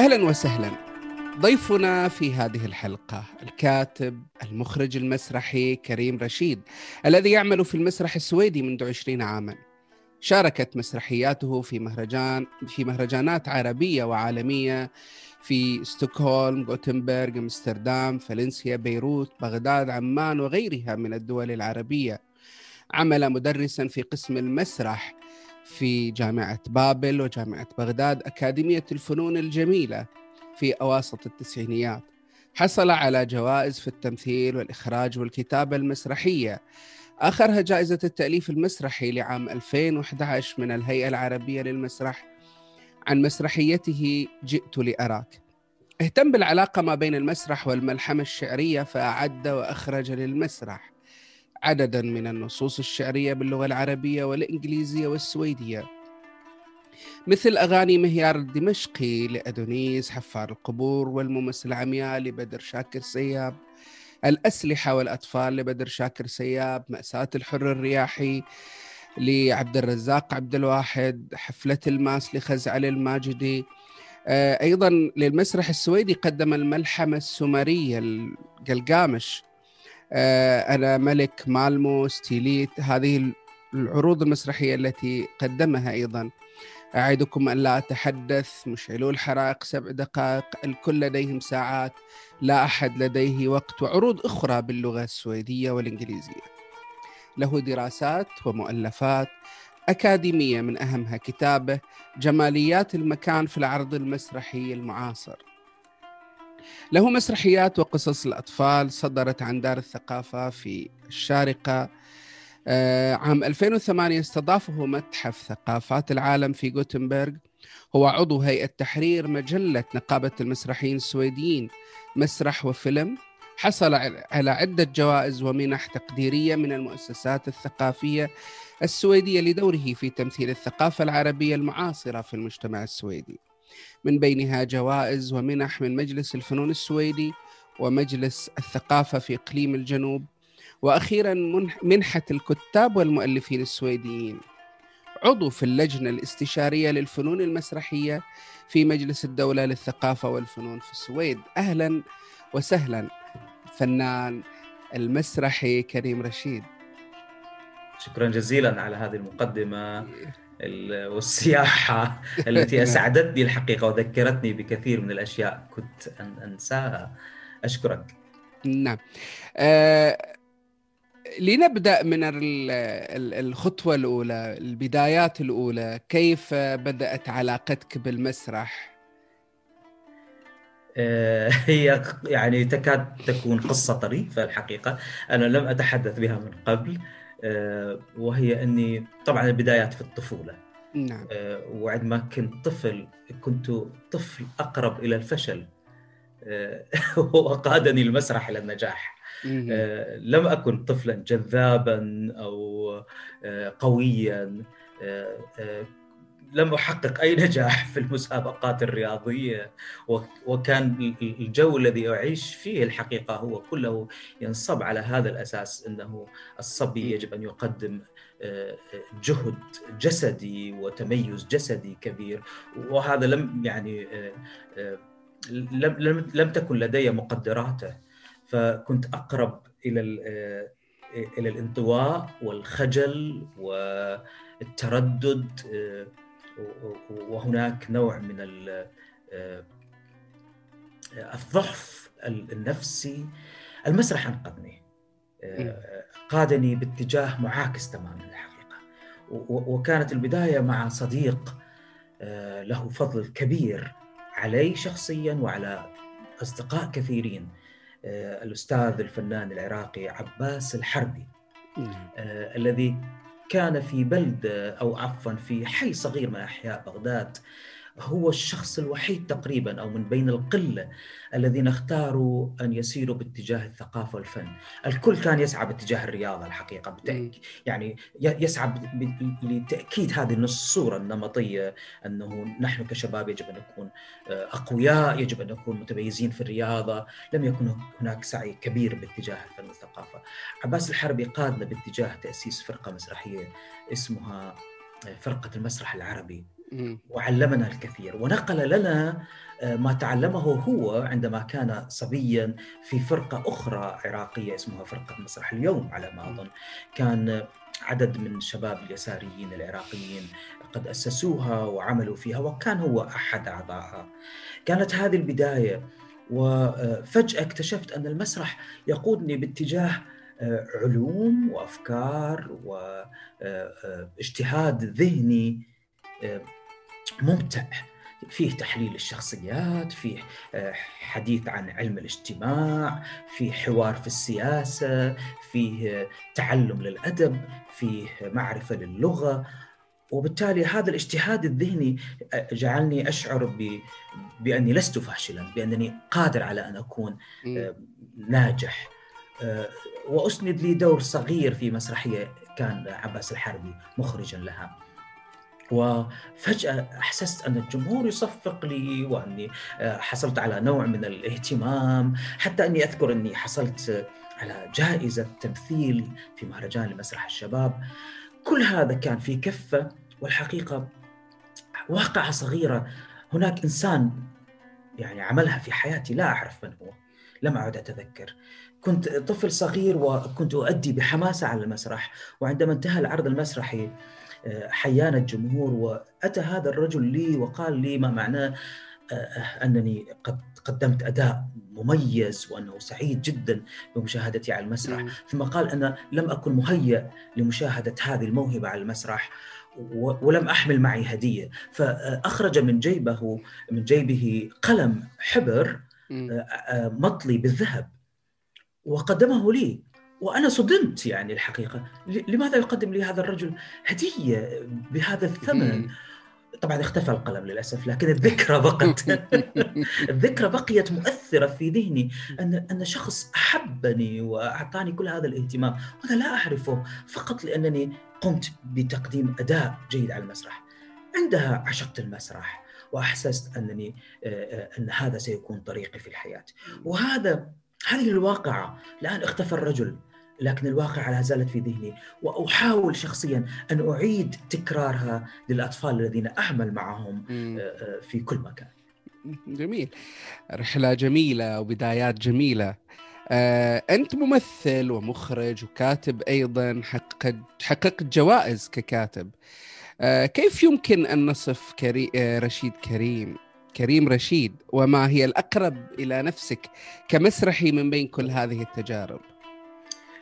أهلا وسهلا ضيفنا في هذه الحلقة الكاتب المخرج المسرحي كريم رشيد الذي يعمل في المسرح السويدي منذ عشرين عاما شاركت مسرحياته في مهرجان في مهرجانات عربية وعالمية في ستوكهولم، غوتنبرغ، أمستردام، فالنسيا، بيروت، بغداد، عمان وغيرها من الدول العربية. عمل مدرسا في قسم المسرح في جامعة بابل وجامعة بغداد أكاديمية الفنون الجميلة في أواسط التسعينيات. حصل على جوائز في التمثيل والإخراج والكتابة المسرحية. آخرها جائزة التأليف المسرحي لعام 2011 من الهيئة العربية للمسرح. عن مسرحيته جئت لأراك. اهتم بالعلاقة ما بين المسرح والملحمة الشعرية فأعد وأخرج للمسرح. عددا من النصوص الشعرية باللغة العربية والإنجليزية والسويدية. مثل أغاني مهيار الدمشقي لأدونيس حفار القبور والممثل العمياء لبدر شاكر سياب. الأسلحة والأطفال لبدر شاكر سياب. مأساة الحر الرياحي لعبد الرزاق عبد الواحد. حفلة الماس لخزعل الماجدي آه، أيضا للمسرح السويدي قدم الملحمة السومرية القلقامش. أنا ملك مالمو ستيليت هذه العروض المسرحية التي قدمها أيضا. أعدكم أن لا أتحدث مشعلو الحرائق سبع دقائق الكل لديهم ساعات لا أحد لديه وقت وعروض أخرى باللغة السويدية والإنجليزية. له دراسات ومؤلفات أكاديمية من أهمها كتابه جماليات المكان في العرض المسرحي المعاصر. له مسرحيات وقصص الأطفال صدرت عن دار الثقافة في الشارقة. آه، عام 2008 استضافه متحف ثقافات العالم في غوتنبرغ. هو عضو هيئة تحرير مجلة نقابة المسرحيين السويديين. مسرح وفيلم حصل على عدة جوائز ومنح تقديرية من المؤسسات الثقافية السويدية لدوره في تمثيل الثقافة العربية المعاصرة في المجتمع السويدي. من بينها جوائز ومنح من مجلس الفنون السويدي ومجلس الثقافة في إقليم الجنوب. وأخيرا منحة الكتاب والمؤلفين السويديين. عضو في اللجنة الاستشارية للفنون المسرحية في مجلس الدولة للثقافة والفنون في السويد. أهلا وسهلا فنان المسرحي كريم رشيد. شكرا جزيلا على هذه المقدمة. والسياحة التي أسعدتني الحقيقة وذكرتني بكثير من الأشياء كنت أن أنساها. أشكرك. نعم. أه لنبدأ من الخطوة الأولى البدايات الأولى. كيف بدأت علاقتك بالمسرح؟ آه، هي يعني تكاد تكون قصة طريفة الحقيقة. أنا لم أتحدث بها من قبل. آه، وهي أني طبعا البدايات في الطفولة. نعم. آه، وعندما كنت طفل كنت طفل أقرب إلى الفشل. آه، وقادني المسرح إلى النجاح. لم أكن طفلا جذابا أو قويا. لم أحقق أي نجاح في المسابقات الرياضية وكان الجو الذي أعيش فيه الحقيقة هو كله ينصب على هذا الأساس إنه الصبي يجب أن يقدم آه، جهد جسدي وتميز جسدي كبير وهذا لم يعني آه، آه، لم لم لم تكن لدي مقدراته. فكنت أقرب إلى إلى الانطواء والخجل والتردد وهناك نوع من آه، الضعف النفسي. المسرح أنقذني. آه، قادني باتجاه معاكس تماما الحقيقة. وكانت البداية مع صديق آه، له فضل كبير علي شخصيا وعلى أصدقاء كثيرين. الأستاذ الفنان العراقي عباس الحربي. الذي كان في بلدة أو عفوا في حي صغير من أحياء بغداد. هو الشخص الوحيد تقريبا أو من بين القلة الذين اختاروا أن يسيروا باتجاه الثقافة والفن، الكل كان يسعى باتجاه الرياضة الحقيقة بتأك... يعني يسعى لتأكيد هذه الصورة النمطية أنه نحن كشباب يجب أن نكون آه، أقوياء، يجب أن نكون متميزين في الرياضة، لم يكن هناك سعي كبير باتجاه الفن والثقافة. عباس الحربي قادنا باتجاه تأسيس فرقة مسرحية اسمها آه، فرقة المسرح العربي. وعلمنا الكثير. ونقل لنا آه، ما تعلمه هو عندما كان صبيا في فرقة أخرى عراقية اسمها فرقة مسرح اليوم على ما أظن. كان عدد من شباب اليساريين العراقيين قد أسسوها وعملوا فيها وكان هو أحد أعضائها. كانت هذه البداية وفجأة اكتشفت أن المسرح يقودني باتجاه آه، علوم وأفكار واجتهاد ذهني آه، ممتع. فيه تحليل الشخصيات فيه آه، حديث عن علم الاجتماع فيه حوار في السياسة فيه تعلم للأدب فيه معرفة للغة. وبالتالي هذا الاجتهاد الذهني آه، جعلني أشعر ب... بأني لست فاشلا بأنني قادر على أن أكون آه، ناجح. وأسند لي دور صغير في مسرحية كان عباس الحربي مخرجا لها. وفجأة أحسست أن الجمهور يصفق لي وأني آه، حصلت على نوع من الاهتمام حتى أني أذكر أني حصلت على جائزة تمثيل في مهرجان لمسرح الشباب. كل هذا كان في كفة والحقيقة واقعة صغيرة. هناك إنسان يعني عملها في حياتي لا أعرف من هو لم أعد أتذكر. كنت طفل صغير وكنت أؤدي بحماسة على المسرح وعندما انتهى العرض المسرحي حيانا الجمهور وأتى هذا الرجل لي وقال لي ما معناه آه، أنني قد قدمت أداء مميز وأنه سعيد جدا بمشاهدتي على المسرح. ثم قال أنا لم أكن مهيأ لمشاهدة هذه الموهبة على المسرح ولم أحمل معي هدية. فأخرج من جيبه من جيبه قلم حبر آه، آه، مطلي بالذهب وقدمه لي. وأنا صدمت يعني الحقيقة. لماذا يقدم لي هذا الرجل هدية بهذا الثمن؟ طبعا اختفى القلم للأسف لكن الذكرى بقت الذكرى بقيت مؤثرة في ذهني. ان أن شخص أحبني وأعطاني كل هذا الاهتمام وأنا لا أعرفه فقط لأنني قمت بتقديم أداء جيد على المسرح. عندها عشقت المسرح وأحسست أنني أن هذا سيكون طريقي في الحياة. وهذا هذه الواقعة الآن اختفى الرجل. لكن الواقع لا زالت في ذهني وأحاول شخصيا أن أعيد تكرارها للأطفال الذين أعمل معهم آه، آه، في كل مكان. جميل. رحلة جميلة وبدايات جميلة. آه، أنت ممثل ومخرج وكاتب أيضا حققت حققت جوائز ككاتب. كيف يمكن أن نصف كري... رشيد كريم كريم رشيد وما هي الأقرب إلى نفسك كمسرحي من بين كل هذه التجارب؟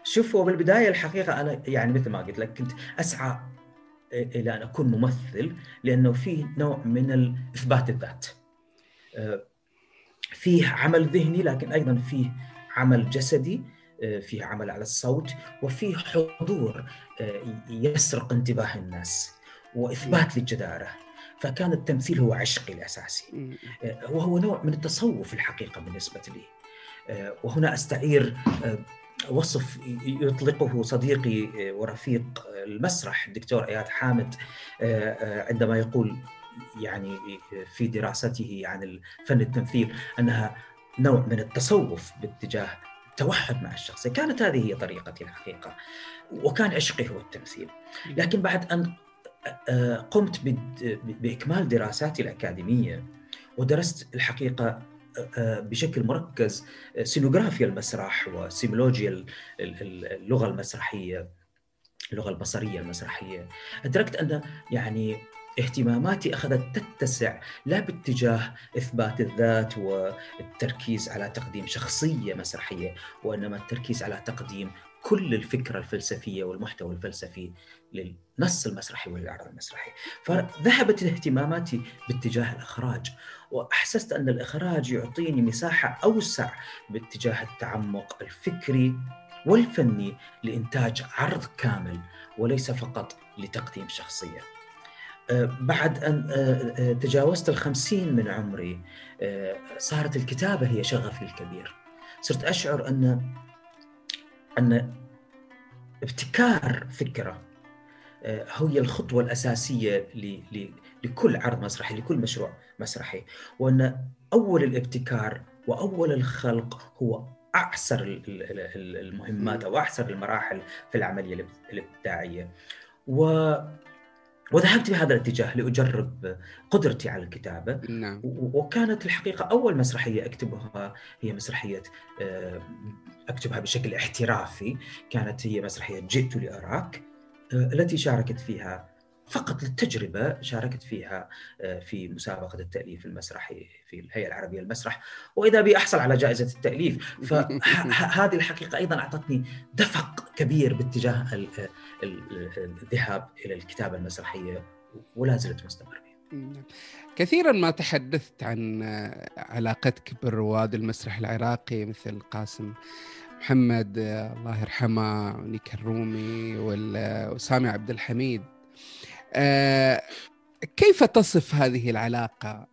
شوف هو بالبداية الحقيقة أنا يعني مثل ما قلت لك كنت أسعى إلى أن أكون ممثل لأنه فيه نوع من إثبات الذات. فيه عمل ذهني لكن أيضا فيه عمل جسدي فيه عمل على الصوت وفيه حضور يسرق انتباه الناس وإثبات للجدارة. فكان التمثيل هو عشقي الأساسي. وهو نوع من التصوف الحقيقة بالنسبة لي. وهنا أستعير وصف يطلقه صديقي ورفيق المسرح الدكتور إياد حامد آه، آه، عندما يقول يعني في دراسته عن فن التمثيل أنها نوع من التصوف باتجاه التوحد مع الشخص. كانت هذه هي طريقتي الحقيقة وكان عشقي هو التمثيل. لكن بعد أن آه، قمت بإكمال دراساتي الأكاديمية ودرست الحقيقة بشكل مركز سينوغرافيا المسرح وسيمولوجيا اللغة المسرحية اللغة البصرية المسرحية. أدركت أن يعني اهتماماتي أخذت تتسع لا باتجاه إثبات الذات والتركيز على تقديم شخصية مسرحية وإنما التركيز على تقديم كل الفكرة الفلسفية والمحتوى الفلسفي. للنص المسرحي والعرض المسرحي. فذهبت اهتماماتي باتجاه الإخراج وأحسست أن الإخراج يعطيني مساحة أوسع باتجاه التعمق الفكري والفني لإنتاج عرض كامل وليس فقط لتقديم شخصية. آه، بعد أن آه، تجاوزت الخمسين من عمري صارت الكتابة هي شغفي الكبير. صرت أشعر أن أن ابتكار فكرة هي الخطوة الأساسية لكل عرض مسرحي لكل مشروع مسرحي وأن أول الابتكار وأول الخلق هو أعسر المهمات أو أعسر المراحل في العملية الإبداعية. و وذهبت بهذا الاتجاه لأجرب قدرتي على الكتابة. نعم. وكانت الحقيقة أول مسرحية أكتبها هي مسرحية آه، أكتبها بشكل احترافي. كانت هي مسرحية جئت لأراك. آه، التي شاركت فيها فقط للتجربة شاركت فيها آه، في مسابقة التأليف المسرحي في الهيئة العربية للمسرح وإذا بي أحصل على جائزة التأليف. فهذه الحقيقة أيضا أعطتني دفق كبير باتجاه الذهاب إلى الكتابة المسرحية ولا زلت مستمر كثيرا ما تحدثت عن علاقتك بالرواد المسرح العراقي مثل قاسم محمد الله يرحمه ونيك الرومي وسامي عبد الحميد. آه، كيف تصف هذه العلاقة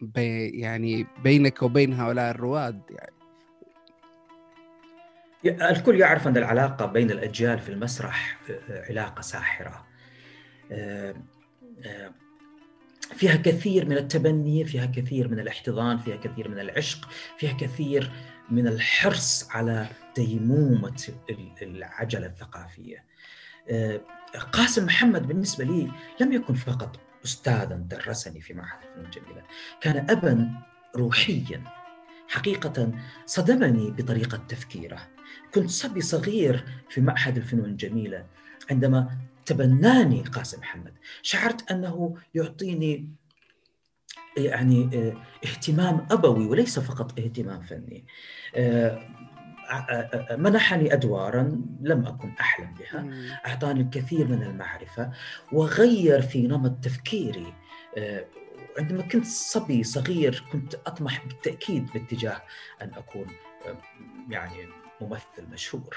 بي يعني بينك وبين هؤلاء الرواد يعني؟ الكل يعرف أن العلاقة بين الأجيال في المسرح آه، علاقة ساحرة. آه، فيها كثير من التبني فيها كثير من الاحتضان فيها كثير من العشق فيها كثير من الحرص على ديمومة العجلة الثقافية. قاسم محمد بالنسبة لي لم يكن فقط أستاذا درسني في معهد الفنون الجميلة كان أبا روحيا. حقيقة صدمني بطريقة تفكيره. كنت صبي صغير في معهد الفنون الجميلة عندما تبناني قاسم محمد. شعرت أنه يعطيني يعني آه، اهتمام أبوي وليس فقط اهتمام فني. آه، منحني أدوارا لم أكن أحلم بها. أعطاني الكثير من المعرفة وغير في نمط تفكيري. آه، عندما كنت صبي صغير كنت أطمح بالتأكيد باتجاه أن أكون يعني ممثل مشهور.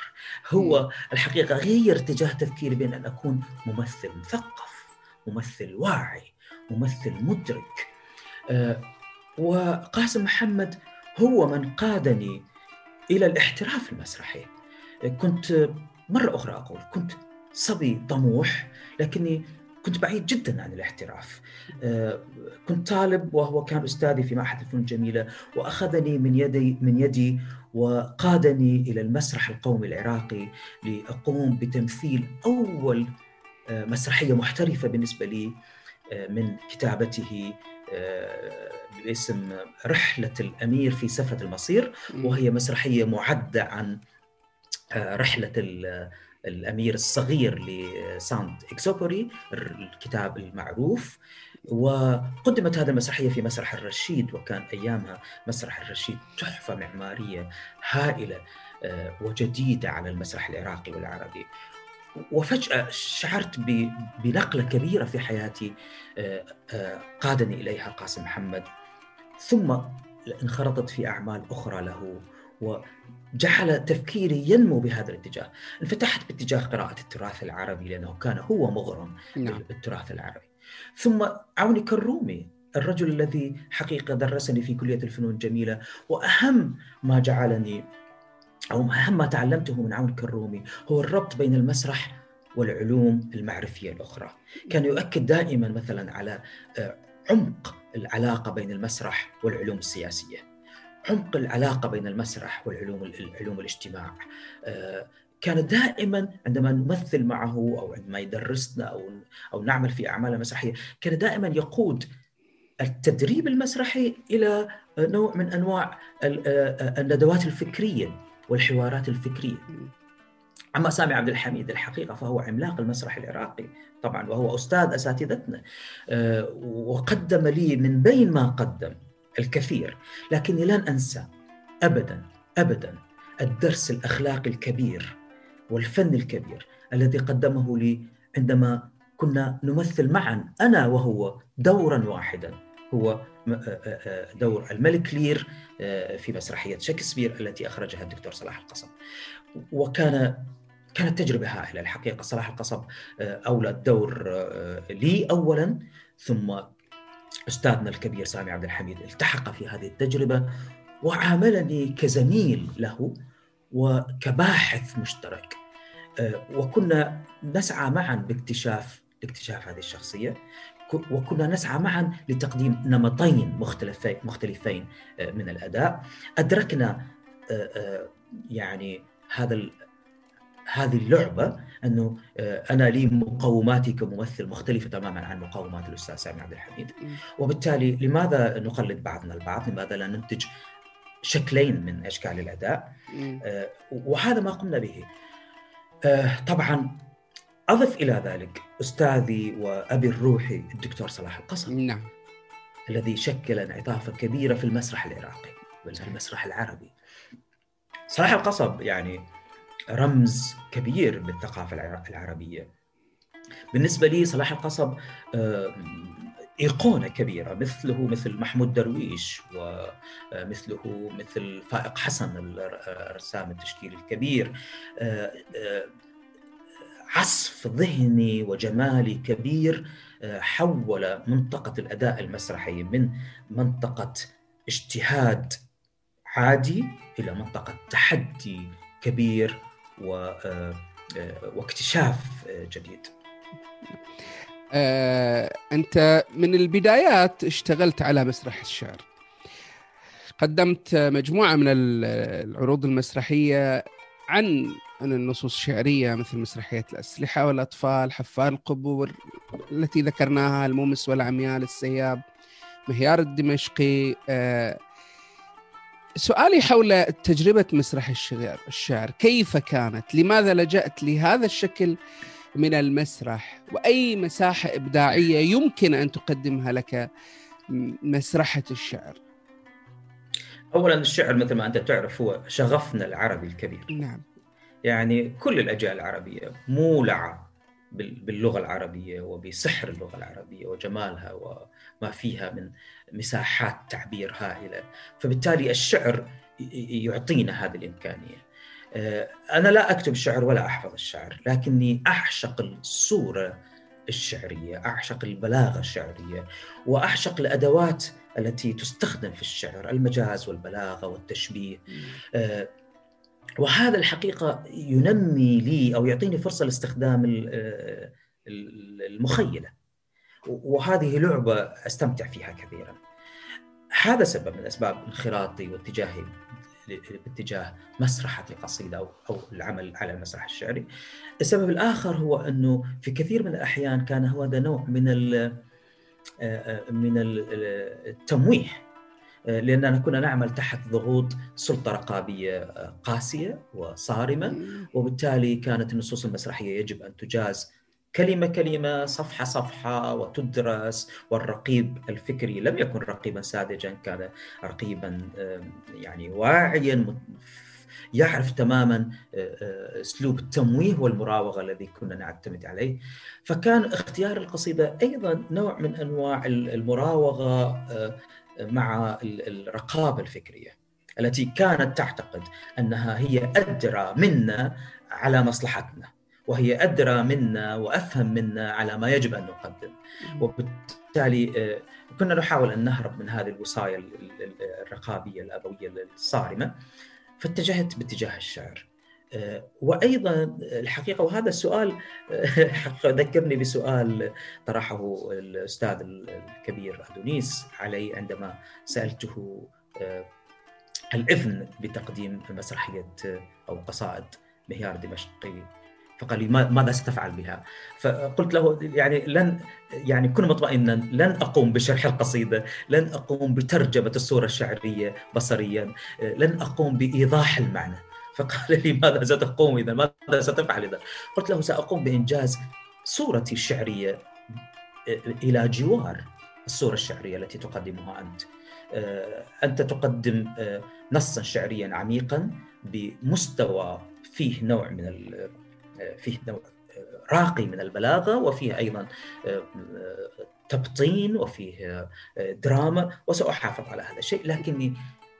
هو الحقيقة غير اتجاه تفكيري بين أن أكون ممثل مثقف ممثل واعي ممثل مدرك. آه، وقاسم محمد هو من قادني إلى الاحتراف المسرحي. كنت مرة أخرى أقول كنت صبي طموح لكني كنت بعيد جدا عن الاحتراف. آه، كنت طالب وهو كان أستاذي في معهد الفنون الجميله وأخذني من يدي من يدي وقادني إلى المسرح القومي العراقي لأقوم بتمثيل أول آه، مسرحية محترفة بالنسبة لي آه، من كتابته باسم رحلة الأمير في سفرة المصير وهي مسرحية معدة عن آه، رحلة الأمير الصغير لسانت إكسوبوري الكتاب المعروف. وقدمت هذه المسرحية في مسرح الرشيد وكان أيامها مسرح الرشيد تحفة معمارية هائلة آه، وجديدة على المسرح العراقي والعربي. وفجأة شعرت بنقلة كبيرة في حياتي آه، آه، قادني إليها قاسم محمد. ثم انخرطت في أعمال أخرى له وجعل تفكيري ينمو بهذا الاتجاه. انفتحت باتجاه قراءة التراث العربي لأنه كان هو مغرم نعم. بالتراث العربي. ثم عوني كرومي الرجل الذي حقيقة درسني في كلية الفنون الجميلة وأهم ما جعلني أو أهم ما تعلمته من عون كرومي هو الربط بين المسرح والعلوم المعرفية الأخرى. كان يؤكد دائما مثلا على آه، عمق العلاقة بين المسرح والعلوم السياسية. عمق العلاقة بين المسرح والعلوم العلوم الاجتماع. آه، كان دائما عندما نمثل معه أو عندما يدرسنا أو أو نعمل في أعمال مسرحية كان دائما يقود التدريب المسرحي إلى نوع من أنواع آه، الندوات الفكرية. والحوارات الفكرية. أما سامي عبد الحميد الحقيقة فهو عملاق المسرح العراقي طبعا وهو أستاذ أساتذتنا. آه، وقدم لي من بين ما قدم الكثير لكني لن أنسى أبدا أبدا الدرس الأخلاقي الكبير والفن الكبير الذي قدمه لي عندما كنا نمثل معا أنا وهو دورا واحدا. هو دور الملك لير في مسرحية شكسبير التي أخرجها الدكتور صلاح القصب. وكان كانت تجربة هائلة. الحقيقة صلاح القصب أولى الدور لي أولا ثم أستاذنا الكبير سامي عبد الحميد التحق في هذه التجربة وعاملني كزميل له وكباحث مشترك. وكنا نسعى معا باكتشاف لاكتشاف هذه الشخصية. وكنا نسعى معا لتقديم نمطين مختلفين مختلفين من الأداء أدركنا يعني هذا هذه اللعبة أنه أنا لي مقوماتي كممثل مختلفة تماما عن مقومات الأستاذ سامي عبد الحميد وبالتالي لماذا نقلد بعضنا البعض؟ لماذا لا ننتج شكلين من أشكال الأداء؟ وهذا ما قمنا به. طبعا أضف إلى ذلك أستاذي وأبي الروحي الدكتور صلاح القصب نعم. الذي شكل انعطافا كبيرة في المسرح العراقي وفي المسرح العربي. صلاح القصب يعني رمز كبير بالثقافة العربية. بالنسبة لي صلاح القصب إيقونة كبيرة مثله مثل محمود درويش ومثله مثل فائق حسن الرسام التشكيلي الكبير. عصف ذهني وجمالي كبير آه، حول منطقة الأداء المسرحي من منطقة اجتهاد عادي إلى منطقة تحدي كبير و آه، آه، واكتشاف جديد. أنت من البدايات اشتغلت على مسرح الشعر. قدمت مجموعة من العروض المسرحية عن عن النصوص الشعرية مثل مسرحية الأسلحة والأطفال حفار القبور التي ذكرناها المومس والعميال السياب مهيار الدمشقي آه، سؤالي حول تجربة مسرح الشعر الشعر كيف كانت؟ لماذا لجأت لهذا الشكل من المسرح؟ وأي مساحة إبداعية يمكن أن تقدمها لك مسرحة الشعر؟ اولا الشعر مثل ما أنت تعرف هو شغفنا العربي الكبير نعم يعني كل الأجيال العربية مولعة باللغة العربية وبسحر اللغة العربية وجمالها وما فيها من مساحات تعبير هائلة. فبالتالي الشعر يعطينا هذه الإمكانية. آه، أنا لا أكتب الشعر ولا أحفظ الشعر لكني أعشق الصورة الشعرية أعشق البلاغة الشعرية وأعشق الأدوات التي تستخدم في الشعر المجاز والبلاغة والتشبيه. وهذا الحقيقة ينمي لي أو يعطيني فرصة لاستخدام آه، المخيلة وهذه لعبة أستمتع فيها كثيرا هذا سبب من أسباب انخراطي واتجاهي باتجاه مسرحة القصيدة أو أو العمل على المسرح الشعري. السبب الآخر هو أنه في كثير من الأحيان كان هذا نوع من من التمويه لأننا كنا نعمل تحت ضغوط سلطة رقابية قاسية وصارمة. وبالتالي كانت النصوص المسرحية يجب أن تجاز كلمة كلمة صفحة صفحة وتدرس. والرقيب الفكري لم يكن رقيبا ساذجا كان رقيبا يعني واعيا يعرف تماما أسلوب التمويه والمراوغة الذي كنا نعتمد عليه. فكان اختيار القصيدة أيضا نوع من أنواع المراوغة مع الرقابة الفكرية التي كانت تعتقد أنها هي أدرى منا على مصلحتنا وهي أدرى منا وأفهم منا على ما يجب أن نقدم. وبالتالي كنا نحاول أن نهرب من هذه الوصايا الرقابية الأبوية الصارمة فاتجهت باتجاه الشعر. وأيضا الحقيقة وهذا السؤال ذكرني بسؤال طرحه الأستاذ الكبير أدونيس علي عندما سألته الإذن بتقديم مسرحية أو قصائد مهيار دمشقي فقال لي ماذا ستفعل بها؟ فقلت له يعني لن يعني كن مطمئنا لن أقوم بشرح القصيدة، لن أقوم بترجمة الصورة الشعرية بصريا، لن أقوم بإيضاح المعنى، فقال لي ماذا ستقوم إذا؟ ماذا ستفعل إذا؟ قلت له سأقوم بإنجاز صورتي الشعرية إلى جوار الصورة الشعرية التي تقدمها أنت. أنت تقدم نصا شعريا عميقا بمستوى فيه نوع من فيه نوع راقي من البلاغة وفيه أيضا تبطين وفيه دراما وسأحافظ على هذا الشيء لكني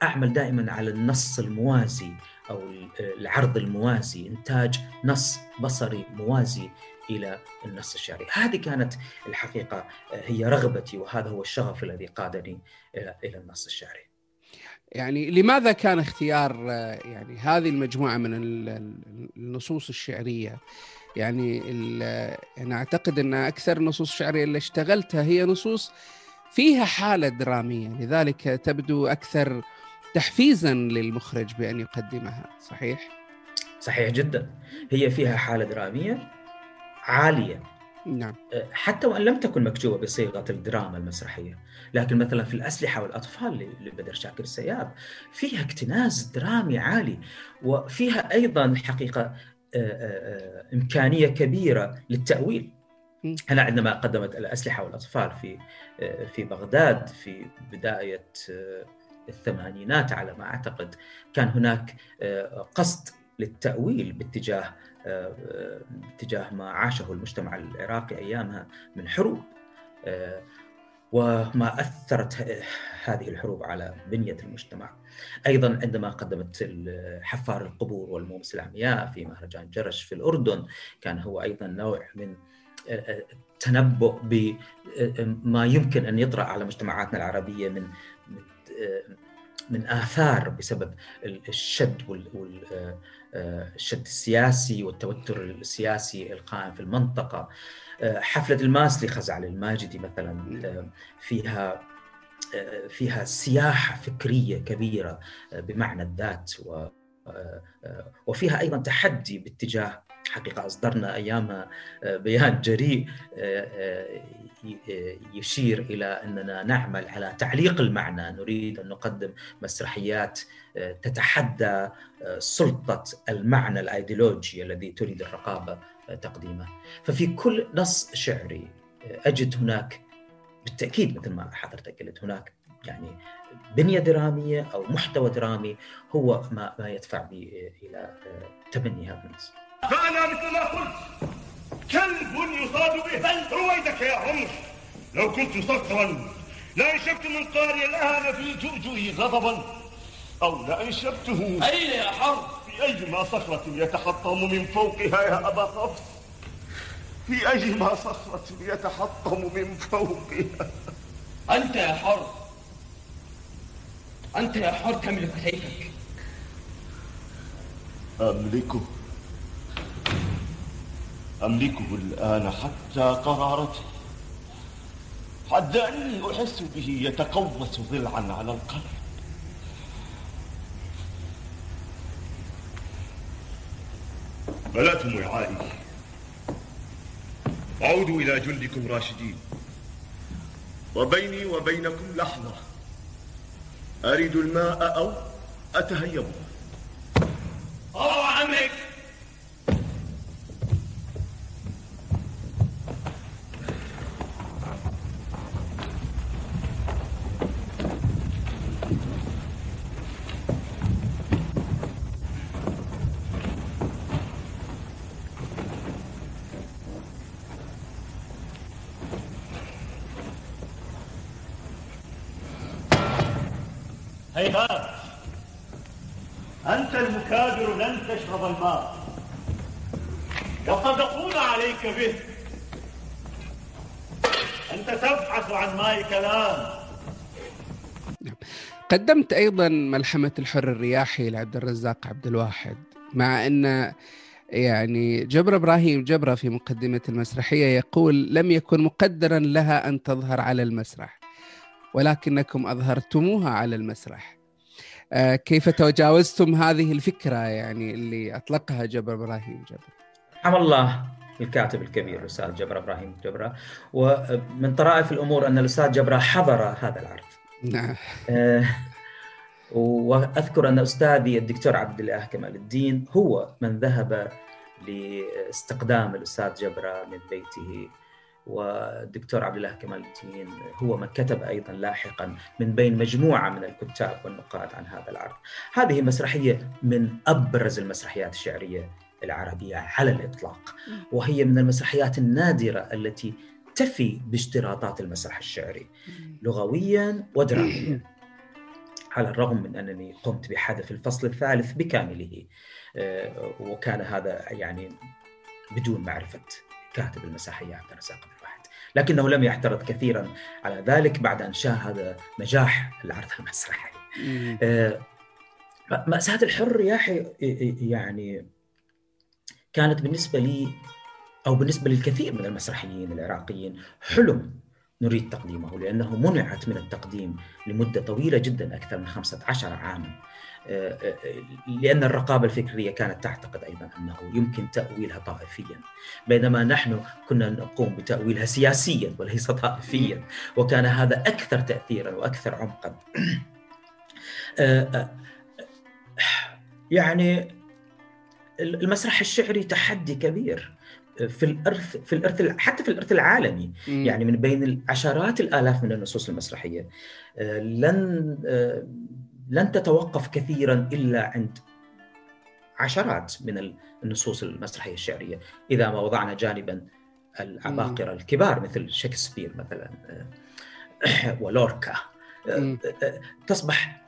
أعمل دائما على النص الموازي أو العرض الموازي إنتاج نص بصري موازي إلى النص الشعري. هذه كانت الحقيقة هي رغبتي وهذا هو الشغف الذي قادني إلى النص الشعري. يعني لماذا كان اختيار يعني هذه المجموعة من النصوص الشعرية؟ يعني أنا أعتقد أن أكثر النصوص الشعريه اللي اشتغلتها هي نصوص فيها حالة درامية لذلك تبدو أكثر تحفيزا للمخرج بأن يقدمها صحيح؟ صحيح جدا. هي فيها حالة درامية عالية. نعم. أه، حتى وإن لم تكن مكتوبة بصيغة الدراما المسرحية لكن مثلا في الأسلحة والأطفال لبدر شاكر السياب فيها اكتناز درامي عالي وفيها أيضا الحقيقة أه، أه، إمكانية كبيرة للتأويل. هنا عندما قدمت الأسلحة والأطفال في في بغداد في بداية الثمانينات على ما أعتقد كان هناك قصد للتأويل باتجاه باتجاه ما عاشه المجتمع العراقي أيامها من حروب وما أثرت هذه الحروب على بنية المجتمع. أيضا عندما قدمت حفار القبور والمومس العمياء في مهرجان جرش في الأردن كان هو أيضا نوع من التنبؤ بما يمكن أن يطرأ على مجتمعاتنا العربية من من آثار بسبب الشد الشد السياسي والتوتر السياسي القائم في المنطقة. حفلة الماسلي خزعل الماجدي مثلا فيها فيها سياحة فكرية كبيرة بمعنى الذات وفيها أيضا تحدي باتجاه حقيقة أصدرنا ايامها بيان جريء يشير إلى أننا نعمل على تعليق المعنى. نريد أن نقدم مسرحيات تتحدى سلطة المعنى الأيديولوجي الذي تريد الرقابة تقديمه. ففي كل نص شعري أجد هناك بالتأكيد مثل ما حضرتك قلت هناك يعني بنية درامية أو محتوى درامي هو ما ما يدفع بي إلى تبني هذا النص. فانا مثل ما قلت كلب يصاد به. رويدك يا عمر؟ لو كنت صخرا لانشبت من قاري الان في جؤجؤه غضبا أو لانشبته أين يا حرب؟ في ايما صخرة يتحطم من فوقها يا أبا حفص في ايما صخرة يتحطم من فوقها. أنت يا حرب. أنت يا حر تملك سيفك أملكه. أملكه الآن حتى قرارته. حتى أني أحس به يتقوس ضلعا على القلب. بلاتم وعائي عودوا إلى جندكم راشدين. وبيني وبينكم لحظة. أريد الماء أو أتهيبه الله عمك. هيهات أنت المكابر لن تشرب الماء. يصدقون عليك به. أنت تبحث عن ماء كلام. قدمت أيضا ملحمة الحر الرياحي لعبد الرزاق عبد الواحد مع أن يعني جبر إبراهيم جبرة في مقدمة المسرحية يقول لم يكن مقدرا لها أن تظهر على المسرح ولكنكم أظهرتموها على المسرح. كيف تجاوزتم هذه الفكرة يعني اللي أطلقها جبر إبراهيم؟ جبر. رحم الله الكاتب الكبير الأستاذ جبر إبراهيم جبرة ومن طرائف الأمور أن الأستاذ جبرة حضر هذا العرض. نعم. آه، وأذكر أن أستاذي الدكتور عبد الله كمال الدين هو من ذهب لاستقدام الأستاذ جبره من بيته. والدكتور عبد الله كمال الدين هو من كتب أيضا لاحقا من بين مجموعة من الكتاب والنقاد عن هذا العرض. هذه مسرحية من أبرز المسرحيات الشعرية العربية على الإطلاق وهي من المسرحيات النادرة التي تفي باشتراطات المسرح الشعري لغويا ودراميا. على الرغم من أنني قمت بحذف الفصل الثالث بكامله آه، وكان هذا يعني بدون معرفة كاتب المسرحيه عبد الرزاق لكنه لم يعترض كثيرا على ذلك بعد أن شاهد نجاح العرض المسرحي. آه، مأساة الحر يا أخي يعني كانت بالنسبة لي أو بالنسبة للكثير من المسرحيين العراقيين حلم نريد تقديمه لأنه منعت من التقديم لمدة طويلة جدا أكثر من 15 عاما. لأن الرقابة الفكرية كانت تعتقد أيضا أنه يمكن تأويلها طائفيا بينما نحن كنا نقوم بتأويلها سياسيا وليس طائفيا وكان هذا أكثر تأثيرا وأكثر عمقا آه، يعني المسرح الشعري تحدي كبير في الأرث في الأرث حتى في الأرث العالمي م. يعني من بين عشرات الآلاف من النصوص المسرحية آه، لن آه، لن تتوقف كثيرا إلا عند عشرات من النصوص المسرحية الشعرية إذا ما وضعنا جانبا العباقرة الكبار مثل شكسبير مثلا آه، ولوركا تصبح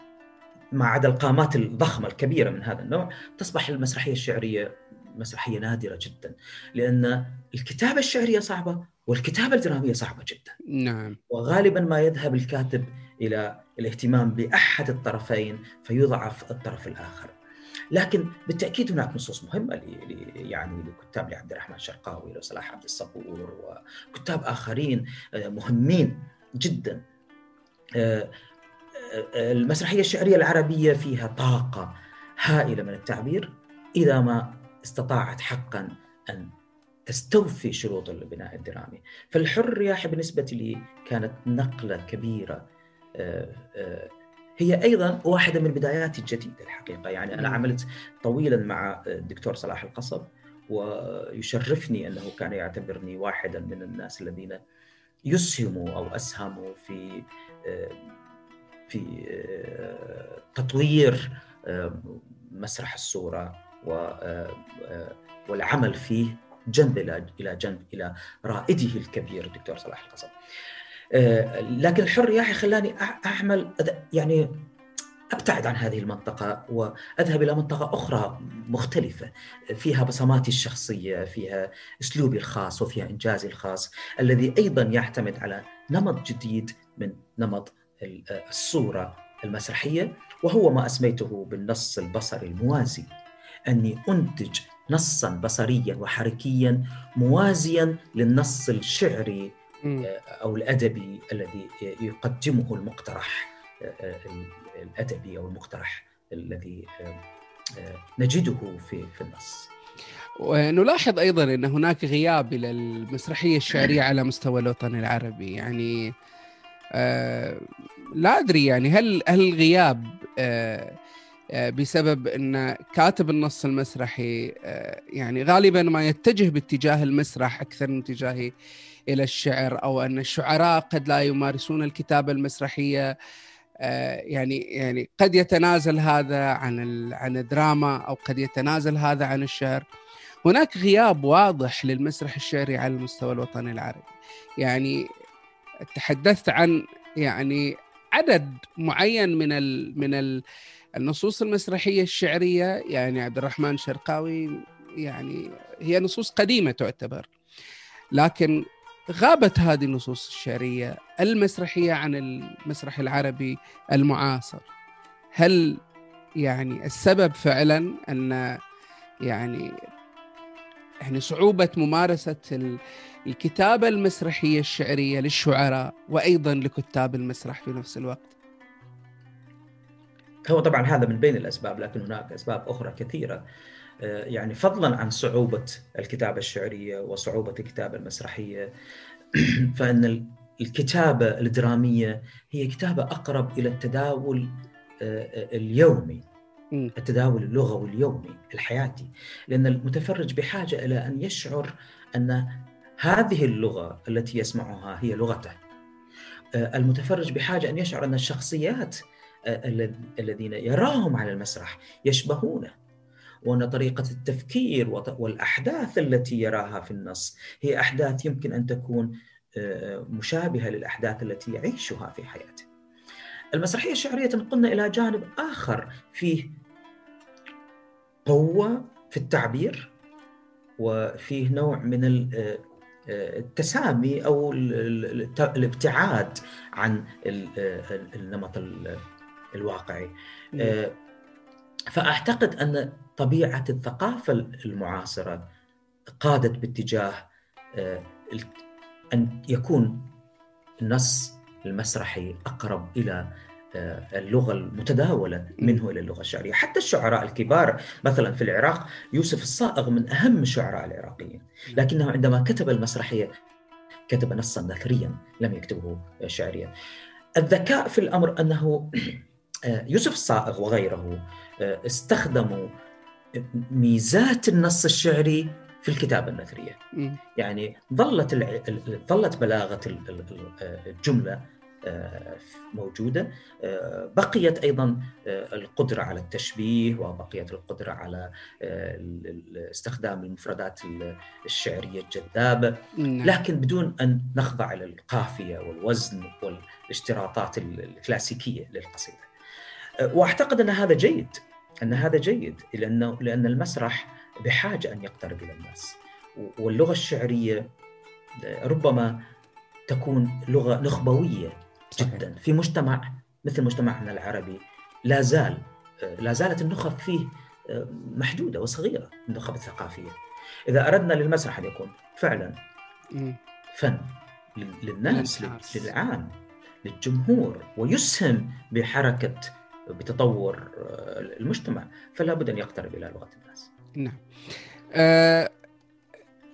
ما عدا القامات الضخمة الكبيرة من هذا النوع تصبح المسرحية الشعرية مسرحية نادرة جدا لأن الكتابة الشعرية صعبة والكتابة الدرامية صعبة جدا. نعم. وغالبا ما يذهب الكاتب إلى الاهتمام بأحد الطرفين فيضعف الطرف الآخر. لكن بالتأكيد هناك نصوص مهمة لي يعني لكتاب لعبد الرحمن الشرقاوي وصلاح عبد الصبور وكتاب آخرين آه، مهمين جدا. آه، آه، المسرحية الشعرية العربية فيها طاقة هائلة من التعبير إذا ما استطاعت حقا أن تستوفي شروط البناء الدرامي فالحر يا بالنسبة لي كانت آه، آه، هي أيضا واحدة من بداياتي الجديدة الحقيقة يعني أنا عملت طويلا مع الدكتور صلاح القصب ويشرفني أنه كان يعتبرني واحدا من الناس الذين يسهموا أو أسهموا في في تطوير مسرح الصورة آه، آه، والعمل فيه جنب إلى جنب إلى رائده الكبير الدكتور صلاح القصب. آه، لكن الحر يا أخي خلاني اعمل يعني أبتعد عن هذه المنطقة وأذهب إلى منطقة أخرى مختلفة فيها بصماتي الشخصية، فيها أسلوبي الخاص وفيها إنجازي الخاص الذي أيضا يعتمد على نمط جديد من نمط الصورة المسرحية وهو ما أسميته بالنص البصري الموازي. أني أنتج نصا بصريا وحركيا موازيا للنص الشعري آه، أو الادبي الذي يقدمه المقترح آه، آه، الادبي أو المقترح الذي نجده في في النص. ونلاحظ أيضا أن هناك غياب إلى المسرحية الشعرية على مستوى الوطن العربي يعني لا أدري يعني هل هل الغياب آه، بسبب أن كاتب النص المسرحي آه، يعني غالبا ما يتجه باتجاه المسرح أكثر من اتجاهه إلى الشعر أو أن الشعراء قد لا يمارسون الكتابة المسرحية. آه، يعني يعني قد يتنازل هذا عن عن الدراما أو قد يتنازل هذا عن الشعر. هناك غياب واضح للمسرح الشعري على المستوى الوطني العربي. يعني تحدثت عن يعني عدد معين من ال من ال النصوص المسرحية الشعرية. يعني عبد الرحمن شرقاوي يعني هي نصوص قديمة تعتبر. لكن غابت هذه النصوص الشعرية المسرحية عن المسرح العربي المعاصر. هل يعني السبب فعلا أن يعني يعني صعوبة ممارسة الكتابة المسرحية الشعرية للشعراء وأيضا لكتاب المسرح في نفس الوقت؟ هو طبعا هذا من بين الأسباب لكن هناك أسباب أخرى كثيرة. يعني فضلا عن صعوبة الكتابة الشعرية وصعوبة الكتابة المسرحية. فإن الكتابة الدرامية هي كتابة أقرب إلى التداول آه، اليومي التداول اللغوي اليومي الحياتي. لأن المتفرج بحاجة إلى أن يشعر أن هذه اللغة التي يسمعها هي لغته. آه، المتفرج بحاجة أن يشعر أن الشخصيات الذين يراهم على المسرح يشبهونه. وأن طريقة التفكير والأحداث التي يراها في النص هي أحداث يمكن أن تكون مشابهة للأحداث التي يعيشها في حياته. المسرحية الشعرية تنقلنا إلى جانب آخر فيه قوة في التعبير وفيه نوع من التسامي أو الابتعاد عن النمط الواقعي فأعتقد أن طبيعة الثقافة المعاصرة قادت باتجاه أن يكون النص المسرحي أقرب إلى اللغة المتداولة منه إلى اللغة الشعرية، حتى الشعراء الكبار مثلا في العراق يوسف الصائغ من أهم الشعراء العراقيين، لكنه عندما كتب المسرحية كتب نصا نثريا لم يكتبه شعريا. الذكاء في الأمر أنه يوسف الصائغ وغيره استخدموا ميزات النص الشعري في الكتابة النثرية. يعني ظلت ظلت بلاغة الجملة موجودة. بقيت أيضا القدرة على التشبيه وبقيت القدرة على استخدام المفردات الشعرية الجذابة. نعم. لكن بدون أن نخضع للقافية والوزن والاشتراطات الكلاسيكية للقصيدة. وأعتقد أن هذا جيد. أن هذا جيد لأنه لأن المسرح بحاجة أن يقترب إلى الناس. واللغة الشعرية ربما تكون لغة نخبوية جدا. في مجتمع مثل مجتمعنا العربي لا زال لا زالت النخب فيه محدودة وصغيرة النخب الثقافية. إذا أردنا للمسرح أن يكون فعلا فن للناس للعام للجمهور ويسهم بحركة بتطور المجتمع فلا بد أن يقترب إلى لغة الناس. نعم. أه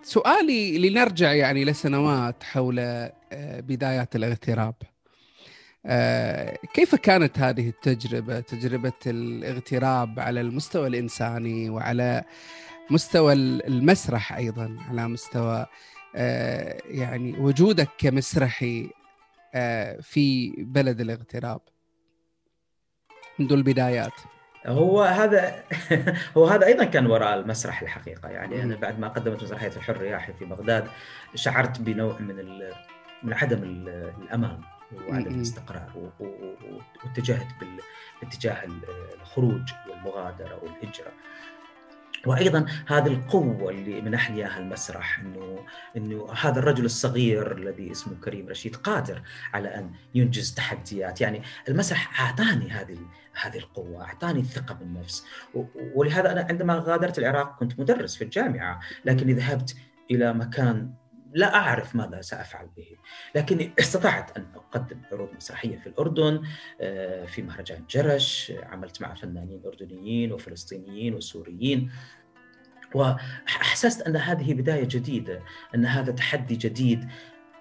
سؤالي لنرجع يعني لسنوات حول بدايات الاغتراب. أه كيف كانت هذه التجربة؟ تجربة الاغتراب على المستوى الإنساني وعلى مستوى المسرح أيضا على مستوى أه يعني وجودك كمسرحي في بلد الاغتراب. منذ البدايات. هو هذا هو هذا أيضا كان وراء المسرح الحقيقة. يعني أنا بعد ما قدمت مسرحية الحر الرياحي في بغداد شعرت بنوع من من عدم الأمان وعدم الاستقرار واتجهت باتجاه الخروج والمغادرة والهجرة. وأيضا هذه القوة اللي منحني اياها المسرح انه إنه هذا الرجل الصغير الذي اسمه كريم رشيد قادر على أن ينجز تحديات. يعني المسرح أعطاني هذه هذه القوة أعطاني الثقة بالنفس. ولهذا أنا عندما غادرت العراق كنت مدرس في الجامعة لكني ذهبت إلى مكان لا أعرف ماذا سأفعل به، لكني استطعت أن أقدم عروض مسرحية في الأردن في مهرجان جرش، عملت مع فنانين أردنيين وفلسطينيين وسوريين. وأحسست أن هذه بداية جديدة، أن هذا تحدي جديد.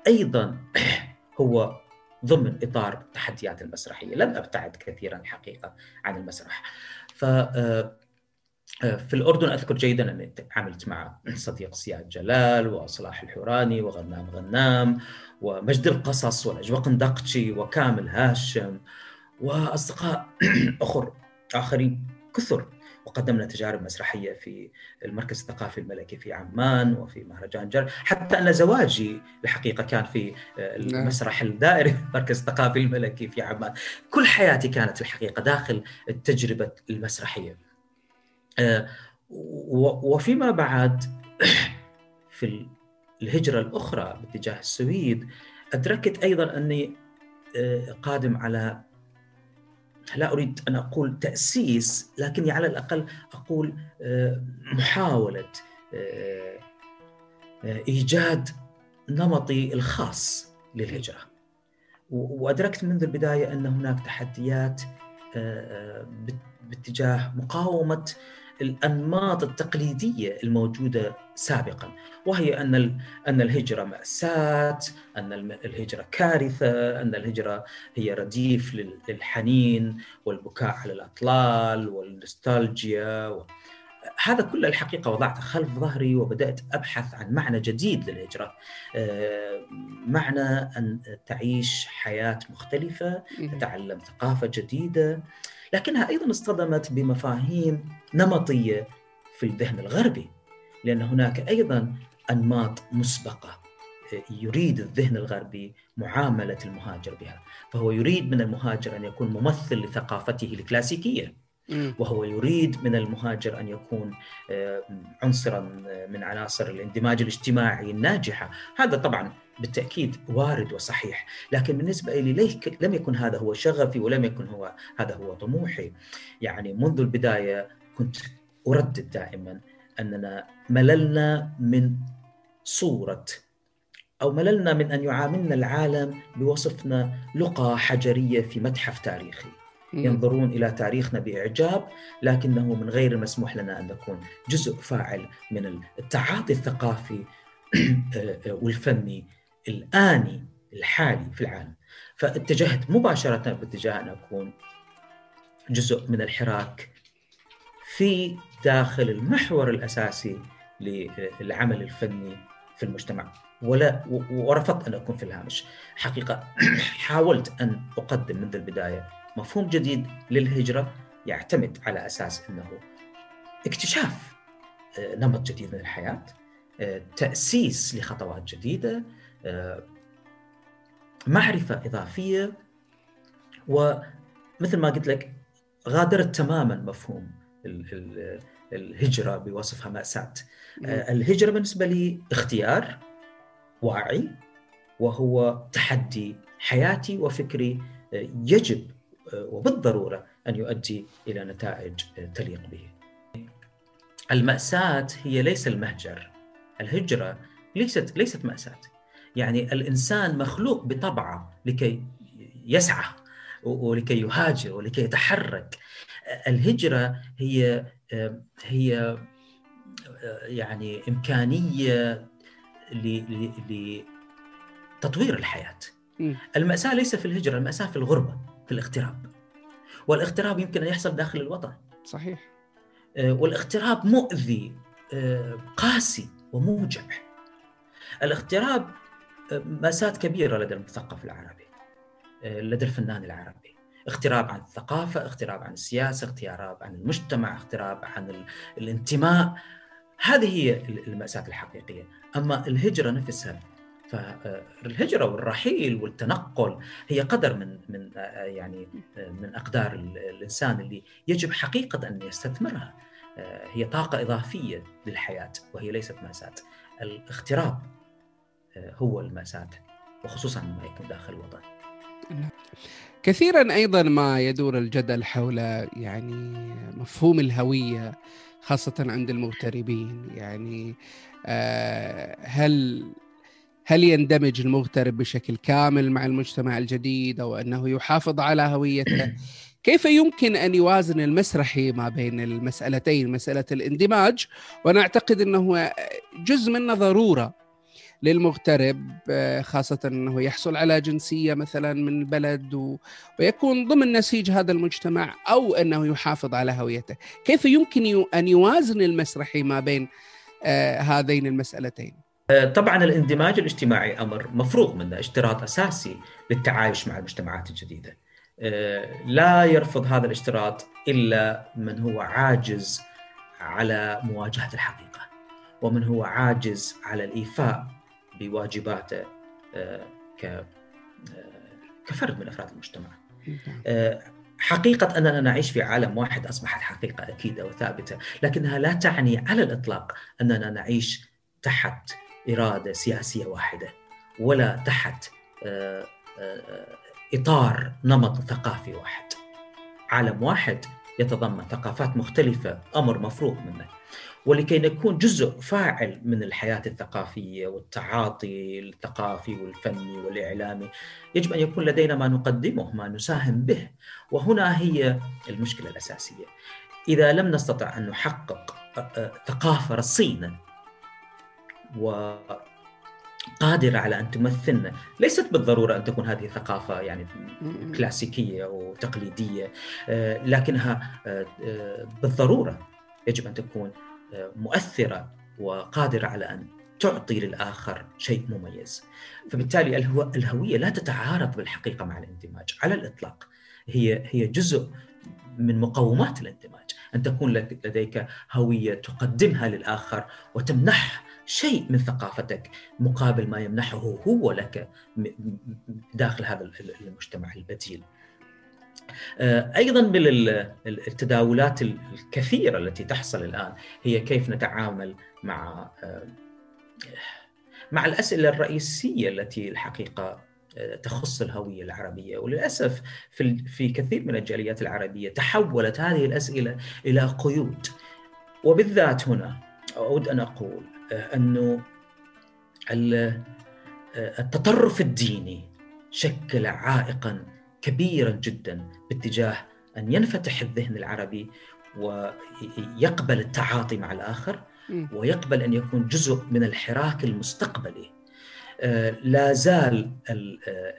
أيضا هو ضمن إطار التحديات المسرحية، لم أبتعد كثيرا الحقيقة عن المسرح. ف في الأردن أذكر جيدا أني عملت مع صديق سياد جلال وصلاح الحوراني وغنام غنام ومجد القصص ونجوى قندقتشي وكامل هاشم وأصدقاء أخر آخرين كثر. وقدمنا تجارب مسرحية في المركز الثقافي الملكي في عمان وفي مهرجان جر. حتى أن زواجي الحقيقة كان في المسرح الدائري في المركز الثقافي الملكي في عمان. كل حياتي كانت الحقيقة داخل التجربة المسرحية. وفيما بعد في الهجرة الأخرى باتجاه السويد أدركت أيضا أني قادم على لا أريد أن أقول تأسيس لكني على الأقل أقول محاولة إيجاد نمطي الخاص للهجرة. وأدركت منذ البداية أن هناك تحديات باتجاه مقاومة الأنماط التقليدية الموجودة سابقا وهي أن أن الهجرة مأساة، أن الهجرة كارثة، أن الهجرة هي رديف للحنين والبكاء على الأطلال والنوستالجيا و... هذا كله الحقيقة وضعته خلف ظهري وبدأت أبحث عن معنى جديد للهجرة. معنى أن تعيش حياة مختلفة تتعلم ثقافة جديدة لكنها أيضا اصطدمت بمفاهيم نمطية في الذهن الغربي لأن هناك أيضا أنماط مسبقة يريد الذهن الغربي معاملة المهاجر بها، فهو يريد من المهاجر أن يكون ممثل لثقافته الكلاسيكية. وهو يريد من المهاجر أن يكون آه، عنصرا من عناصر الإندماج الاجتماعي الناجحة، هذا طبعا بالتأكيد وارد وصحيح، لكن بالنسبة لي لم يكن هذا هو شغفي ولم يكن هو هذا هو طموحي. يعني منذ البداية كنت أردد دائما أننا مللنا من صورة أو مللنا من أن يعاملنا العالم بوصفنا لقى حجرية في متحف تاريخي. ينظرون إلى تاريخنا بإعجاب لكنه من غير المسموح لنا أن نكون جزء فاعل من التعاطي الثقافي والفني الآني الحالي في العالم. فاتجهت مباشرة باتجاه أن أكون جزء من الحراك في داخل المحور الأساسي للعمل الفني في المجتمع. ولا ورفضت أن أكون في الهامش. حقيقة حاولت أن أقدم منذ البداية مفهوم جديد للهجرة يعتمد على أساس أنه اكتشاف آه، نمط جديد من الحياة آه، تأسيس لخطوات جديدة معرفة إضافية ومثل ما قلت لك غادرت تماما مفهوم الهجرة بوصفها مأساة الهجرة بالنسبة لي اختيار واعي وهو تحدي حياتي وفكري يجب وبالضرورة أن يؤدي إلى نتائج تليق به. المأساة هي ليس المهجر. الهجرة ليست ليست مأساة. يعني الإنسان مخلوق بطبعه لكي يسعى ولكي يهاجر ولكي يتحرك. الهجرة هي هي يعني إمكانية لتطوير الحياة. المأساة ليس في الهجرة، المأساة في الغربة. في الاغتراب والاغتراب يمكن أن يحصل داخل الوطن صحيح آه، والاغتراب مؤذي آه، قاسي وموجع الاغتراب مأساة كبيرة لدى المثقف العربي لدى الفنان العربي. اغتراب عن الثقافة اغتراب عن السياسة اغتراب عن المجتمع اغتراب عن الانتماء. هذه هي المأساة الحقيقية. أما الهجرة نفسها فالهجرة والرحيل والتنقل هي قدر من من يعني من أقدار الإنسان اللي يجب حقيقة أن يستثمرها. هي طاقة إضافية للحياة وهي ليست مأساة. الاغتراب هو المأساة وخصوصا ما يكون داخل الوطن. كثيرا أيضا ما يدور الجدل حول يعني مفهوم الهوية خاصة عند المغتربين. يعني آه، هل هل يندمج المغترب بشكل كامل مع المجتمع الجديد أو أنه يحافظ على هويته؟ كيف يمكن أن يوازن المسرحي ما بين المسألتين؟ مسألة الاندماج وأنا أعتقد أنه جزء منه ضرورة للمغترب خاصة أنه يحصل على جنسية مثلا من البلد ويكون ضمن نسيج هذا المجتمع أو أنه يحافظ على هويته كيف يمكن أن يوازن المسرحي ما بين آه، هذين المسألتين آه، طبعا الاندماج الاجتماعي أمر مفروغ منه اشتراط أساسي للتعايش مع المجتمعات الجديدة. آه، لا يرفض هذا الاشتراط إلا من هو عاجز على مواجهة الحقيقة ومن هو عاجز على الإيفاء بواجباته آه، ك كفرد من أفراد المجتمع. حقيقة أننا نعيش في عالم واحد أصبحت حقيقة أكيدة وثابتة لكنها لا تعني على الإطلاق أننا نعيش تحت إرادة سياسية واحدة ولا تحت آه، آه، إطار نمط ثقافي واحد. عالم واحد يتضمن ثقافات مختلفة أمر مفروغ منه. ولكي نكون جزء فاعل من الحياة الثقافية والتعاطي الثقافي والفني والإعلامي. يجب أن يكون لدينا ما نقدمه ما نساهم به وهنا هي المشكلة الأساسية. إذا لم نستطع أن نحقق آه، ثقافة رصينة وقادرة على أن تمثلنا ليست بالضرورة أن تكون هذه ثقافة يعني كلاسيكية أو تقليدية آه، لكنها بالضرورة يجب أن تكون مؤثرة وقادرة على أن تعطي للآخر شيء مميز. فبالتالي الهوية لا تتعارض بالحقيقة مع الإندماج على الإطلاق. هي هي جزء من مقومات الإندماج. أن تكون لديك هوية تقدمها للآخر وتمنح شيء من ثقافتك مقابل ما يمنحه هو لك داخل هذا المجتمع البديل. آه، أيضا من التداولات الكثيرة التي تحصل الآن هي كيف نتعامل مع آه، مع الأسئلة الرئيسية التي الحقيقة آه، تخص الهوية العربية. وللأسف في في كثير من الجاليات العربية تحولت هذه الأسئلة إلى قيود. وبالذات هنا أود أن أقول أنه التطرف الديني شكل عائقا كبيرا جدا باتجاه أن ينفتح الذهن العربي ويقبل التعاطي مع الآخر ويقبل أن يكون جزء من الحراك المستقبلي. آه، لا زال آه،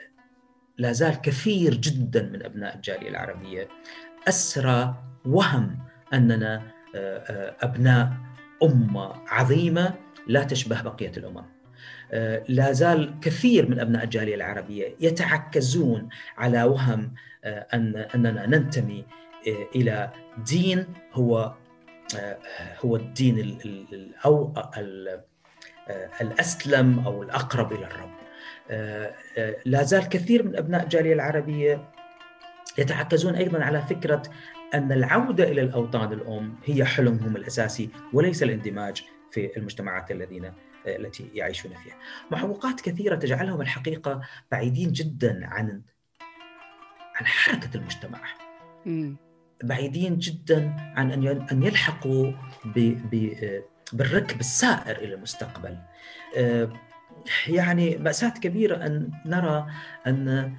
لا زال كثير جدا من أبناء الجالية العربية أسرى وهم أننا آه، أبناء أمة عظيمة لا تشبه بقية الأمم. لا زال كثير من أبناء الجالية العربية يتعكزون على وهم آه، ان أننا ننتمي آه، إلى دين هو هو الدين أو الأسلم أو الأقرب إلى الرب. لا زال كثير من أبناء الجالية العربية يتعكزون أيضا على فكرة أن العودة إلى الأوطان الأم هي حلمهم الأساسي وليس الاندماج في المجتمعات الذين التي يعيشون فيها. معوقات كثيرة تجعلهم الحقيقة بعيدين جدا عن عن حركة المجتمع. بعيدين جدا عن أن أن يلحقوا ب ب بالركب السائر إلى المستقبل. آه، يعني مأساة كبيرة أن نرى أن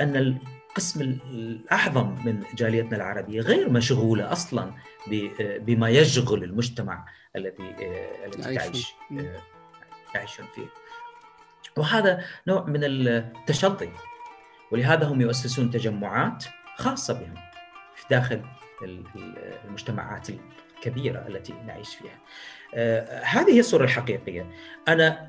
أن القسم الأعظم من جاليتنا العربية غير مشغولة أصلا بما يشغل المجتمع الذي آه، الذي تعيش آه، يعيشون فيه. وهذا نوع من التشظي ولهذا هم يؤسسون تجمعات خاصة بهم في داخل المجتمعات الكبيرة التي نعيش فيها. آه، هذه هي الصورة الحقيقية. أنا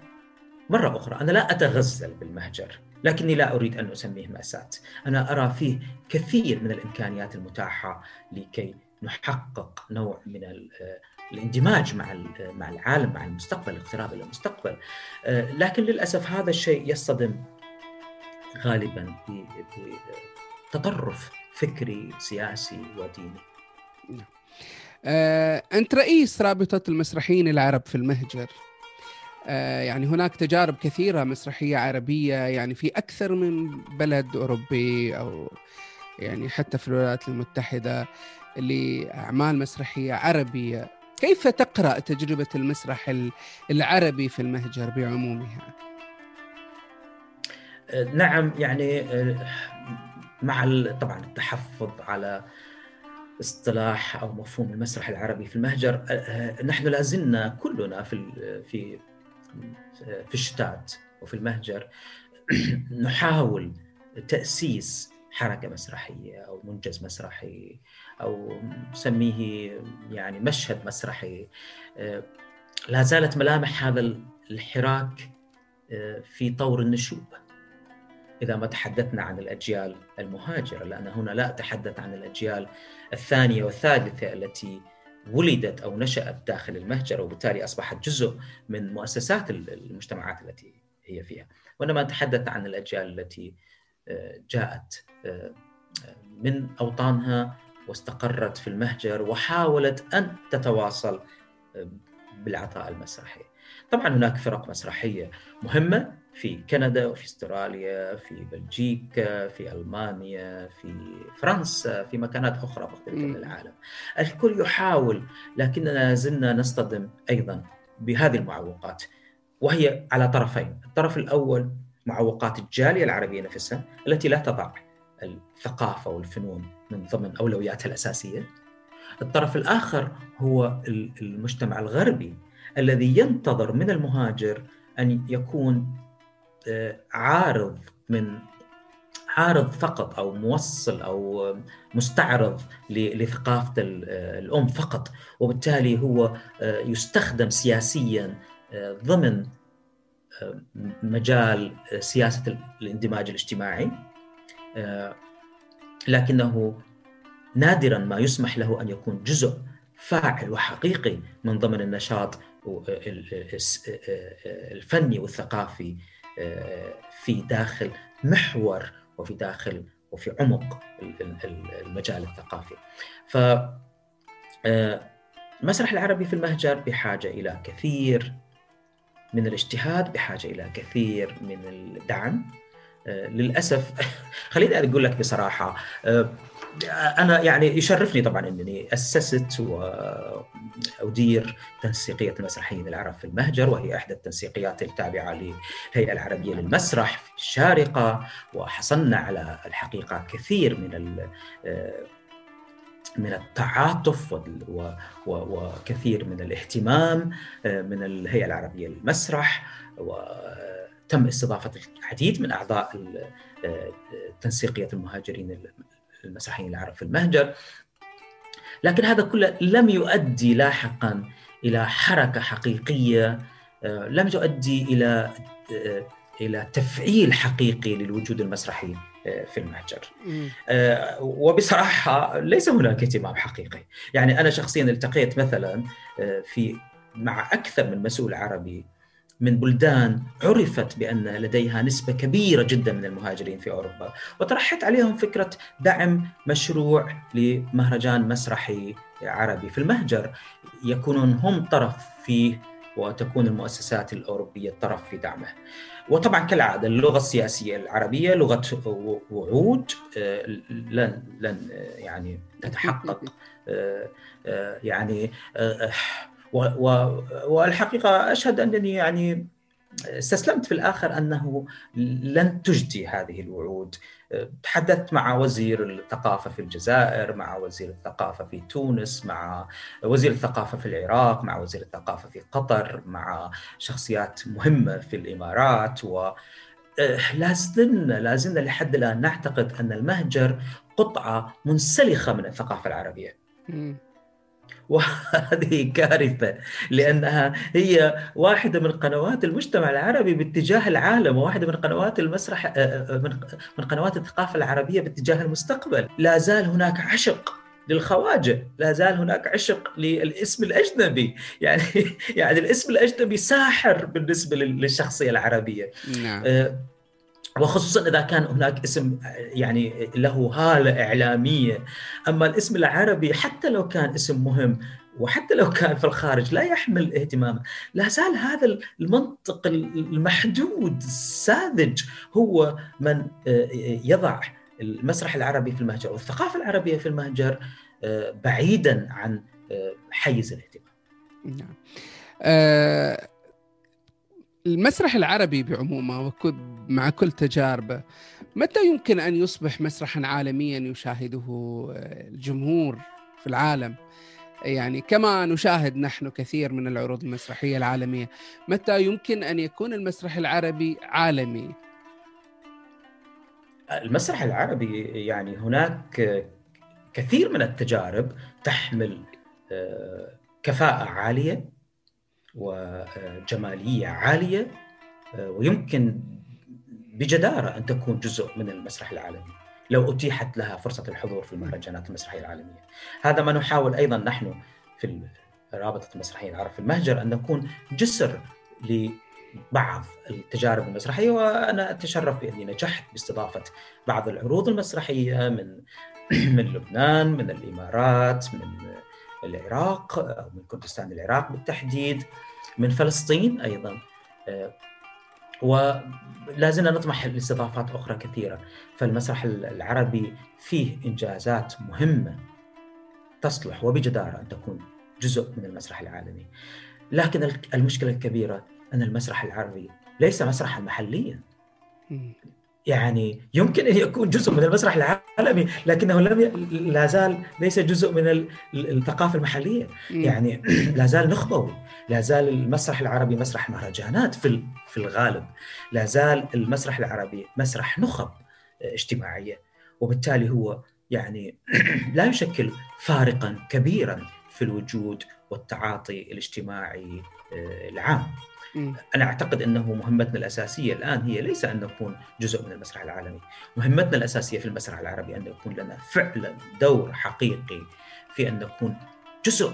مرة أخرى أنا لا أتغزل بالمهجر لكني لا أريد أن أسميه مأساة أنا أرى فيه كثير من الإمكانيات المتاحة لكي نحقق نوع من الاندماج مع مع العالم مع المستقبل الاقتراب إلى المستقبل. آه، لكن للأسف هذا الشيء يصطدم غالبا بتطرف فكري سياسي وديني. آه، أنت رئيس رابطة المسرحيين العرب في المهجر. آه، يعني هناك تجارب كثيرة مسرحية عربية يعني في أكثر من بلد أوروبي أو يعني حتى في الولايات المتحدة. لأعمال مسرحية عربية كيف تقرأ تجربة المسرح العربي في المهجر بعمومها؟ نعم يعني مع طبعا التحفظ على اصطلاح أو مفهوم المسرح العربي في المهجر نحن لازلنا كلنا في في في الشتات وفي المهجر نحاول تأسيس حركة مسرحية أو منجز مسرحي أو نسميه يعني مشهد مسرحي. آه، لا زالت ملامح هذا الحراك آه، في طور النشوء إذا ما تحدثنا عن الأجيال المهاجرة لأن هنا لا أتحدث عن الأجيال الثانية والثالثة التي ولدت أو نشأت داخل المهجر وبالتالي أصبحت جزء من مؤسسات المجتمعات التي هي فيها. وإنما اتحدث عن الأجيال التي آه، جاءت من أوطانها واستقرت في المهجر وحاولت أن تتواصل بالعطاء المسرحي. طبعا هناك فرق مسرحية مهمة في كندا وفي استراليا في بلجيكا في ألمانيا في فرنسا في مكانات أخرى مختلفه من العالم. الكل يحاول لكننا زلنا نصطدم أيضا بهذه المعوقات وهي على طرفين، الطرف الأول معوقات الجالية العربية نفسها التي لا تضع الثقافة والفنون من ضمن اولوياتها الأساسية. الطرف الآخر هو المجتمع الغربي الذي ينتظر من المهاجر أن يكون آه، عارض من عارض فقط أو موصل أو مستعرض لثقافة الأم فقط وبالتالي هو آه، يستخدم سياسيا آه، ضمن مجال سياسة الاندماج الاجتماعي لكنه نادرا ما يسمح له أن يكون جزء فاعل وحقيقي من ضمن النشاط الفني والثقافي في داخل محور وفي داخل وفي عمق المجال الثقافي. ف المسرح العربي في المهجر بحاجة إلى كثير من الاجتهاد بحاجة إلى كثير من الدعم. للأسف خليني أقول لك بصراحة أنا يعني يشرفني طبعا إنني أسست وادير تنسيقية المسرحيين العرب في المهجر وهي إحدى التنسيقيات التابعة للهيئه العربية للمسرح في الشارقة وحصلنا على الحقيقة كثير من من التعاطف وكثير من الاهتمام من الهيئة العربية للمسرح وتم استضافة العديد من أعضاء تنسيقية المهاجرين المسرحيين العرب في المهجر. لكن هذا كله لم يؤدي لاحقا إلى حركة حقيقية آه، لم تؤدي إلى آه، إلى تفعيل حقيقي للوجود المسرحي آه، في المهجر. وبصراحة ليس هناك اهتمام حقيقي. يعني أنا شخصيا التقيت مثلا في مع أكثر من مسؤول عربي من بلدان عرفت بأن لديها نسبة كبيرة جدا من المهاجرين في أوروبا وطرحت عليهم فكرة دعم مشروع لمهرجان مسرحي عربي في المهجر يكونون هم طرف فيه وتكون المؤسسات الأوروبية طرف في دعمه. وطبعا كالعادة اللغة السياسية العربية لغة وعود آه، لن لن يعني تتحقق آه، والحقيقة أشهد أنني يعني استسلمت في الآخر أنه لن تجدي هذه الوعود. تحدثت مع وزير الثقافة في الجزائر مع وزير الثقافة في تونس مع وزير الثقافة في العراق مع وزير الثقافة في قطر مع شخصيات مهمة في الإمارات. و لا زلنا لا زلنا لحد الآن نعتقد أن المهجر قطعة منسلخة من الثقافة العربية. وهذه كارثة لأنها هي واحدة من قنوات المجتمع العربي باتجاه العالم وواحدة من قنوات المسرح آه، آه، من قنوات الثقافة العربية باتجاه المستقبل. لا زال هناك عشق للخواجة لا زال هناك عشق للاسم الأجنبي. يعني يعني الاسم الأجنبي ساحر بالنسبة للشخصية العربية. نعم. وخصوصا إذا كان هناك اسم يعني له هالة إعلامية. أما الاسم العربي حتى لو كان اسم مهم وحتى لو كان في الخارج لا يحمل اهتماما لا زال هذا المنطق المحدود الساذج هو من آه، يضع المسرح العربي في المهجر والثقافة العربية في المهجر آه، بعيدا عن آه، حيز الاهتمام. نعم. المسرح العربي بعمومه مع كل تجاربه. متى يمكن أن يصبح مسرحا عالميا يشاهده الجمهور في العالم؟ يعني كما نشاهد نحن كثير من العروض المسرحية العالمية متى يمكن أن يكون المسرح العربي عالمي؟ المسرح العربي يعني هناك كثير من التجارب تحمل آه، كفاءة عالية وجمالية عالية آه، ويمكن بجدارة أن تكون جزء من المسرح العالمي لو أتيحت لها فرصة الحضور في المهرجانات المسرحية العالمية. هذا ما نحاول أيضا نحن في رابطة المسرحيين العرب في المهجر أن نكون جسر لبعض التجارب المسرحية وأنا أتشرف بأني نجحت باستضافة بعض العروض المسرحية من من لبنان، من الإمارات، من العراق أو من كردستان العراق بالتحديد من فلسطين أيضا آه، ولا زلنا نطمح لاستضافات أخرى كثيرة. فالمسرح العربي فيه إنجازات مهمة تصلح وبجدارة أن تكون جزء من المسرح العالمي. لكن المشكلة الكبيرة أن المسرح العربي ليس مسرحا محليا. يعني يمكن أن يكون جزء من المسرح العالمي لكنه لم ي... لا زال ليس جزء من الثقافة المحلية. يعني لا زال نخبوي لا زال المسرح العربي مسرح مهرجانات في في الغالب. لا زال المسرح العربي مسرح نخب اجتماعية. وبالتالي هو يعني لا يشكل فارقا كبيرا في الوجود والتعاطي الاجتماعي آه، العام. أنا أعتقد أنه مهمتنا الأساسية الآن هي ليس أن نكون جزء من المسرح العالمي، مهمتنا الأساسية في المسرح العربي أن يكون لنا فعلا دور حقيقي في أن نكون جزء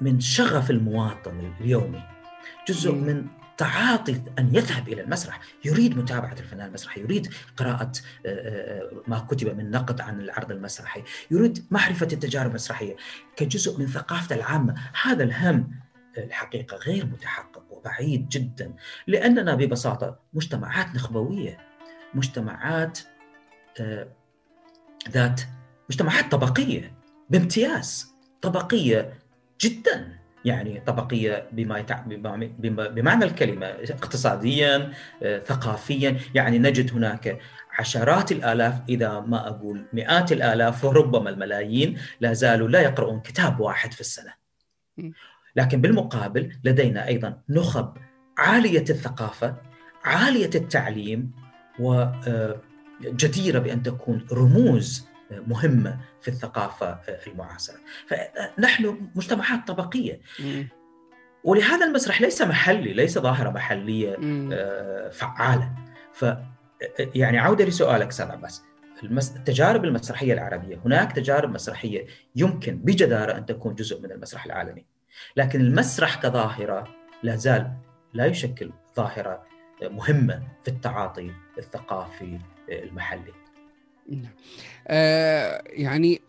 من شغف المواطن اليومي جزء. من تعاطي أن يذهب إلى المسرح، يريد متابعة الفنان المسرحي، يريد قراءة آه، آه، ما كتب من نقد عن العرض المسرحي، يريد معرفة التجارب المسرحية. كجزء من ثقافته العامة، هذا الهم الحقيقة غير متحقق وبعيد جدا، لأننا ببساطة مجتمعات نخبوية، مجتمعات آه، ذات مجتمعات طبقية بامتياز، طبقية جدا. يعني طبقية بما, يتع... بمعنى الكلمة اقتصاديا آه، ثقافيا. يعني نجد هناك عشرات الآلاف إذا ما أقول مئات الآلاف وربما الملايين لا زالوا لا يقرؤون كتاب واحد في السنة. لكن بالمقابل لدينا أيضا نخب عالية الثقافة، عالية التعليم وجديره بأن تكون رموز مهمة في الثقافة المعاصرة. فنحن مجتمعات طبقية. ولهذا المسرح ليس محلي، ليس ظاهرة محلية. آه، فعالة. ف يعني عودة لسؤالك أستاذ عباس،. التجارب المسرحية العربية، هناك تجارب مسرحية يمكن بجدارة أن تكون جزء من المسرح العالمي. لكن المسرح كظاهرة لا زال لا يشكل ظاهرة مهمة في التعاطي الثقافي المحلي. نعم. آه، يعني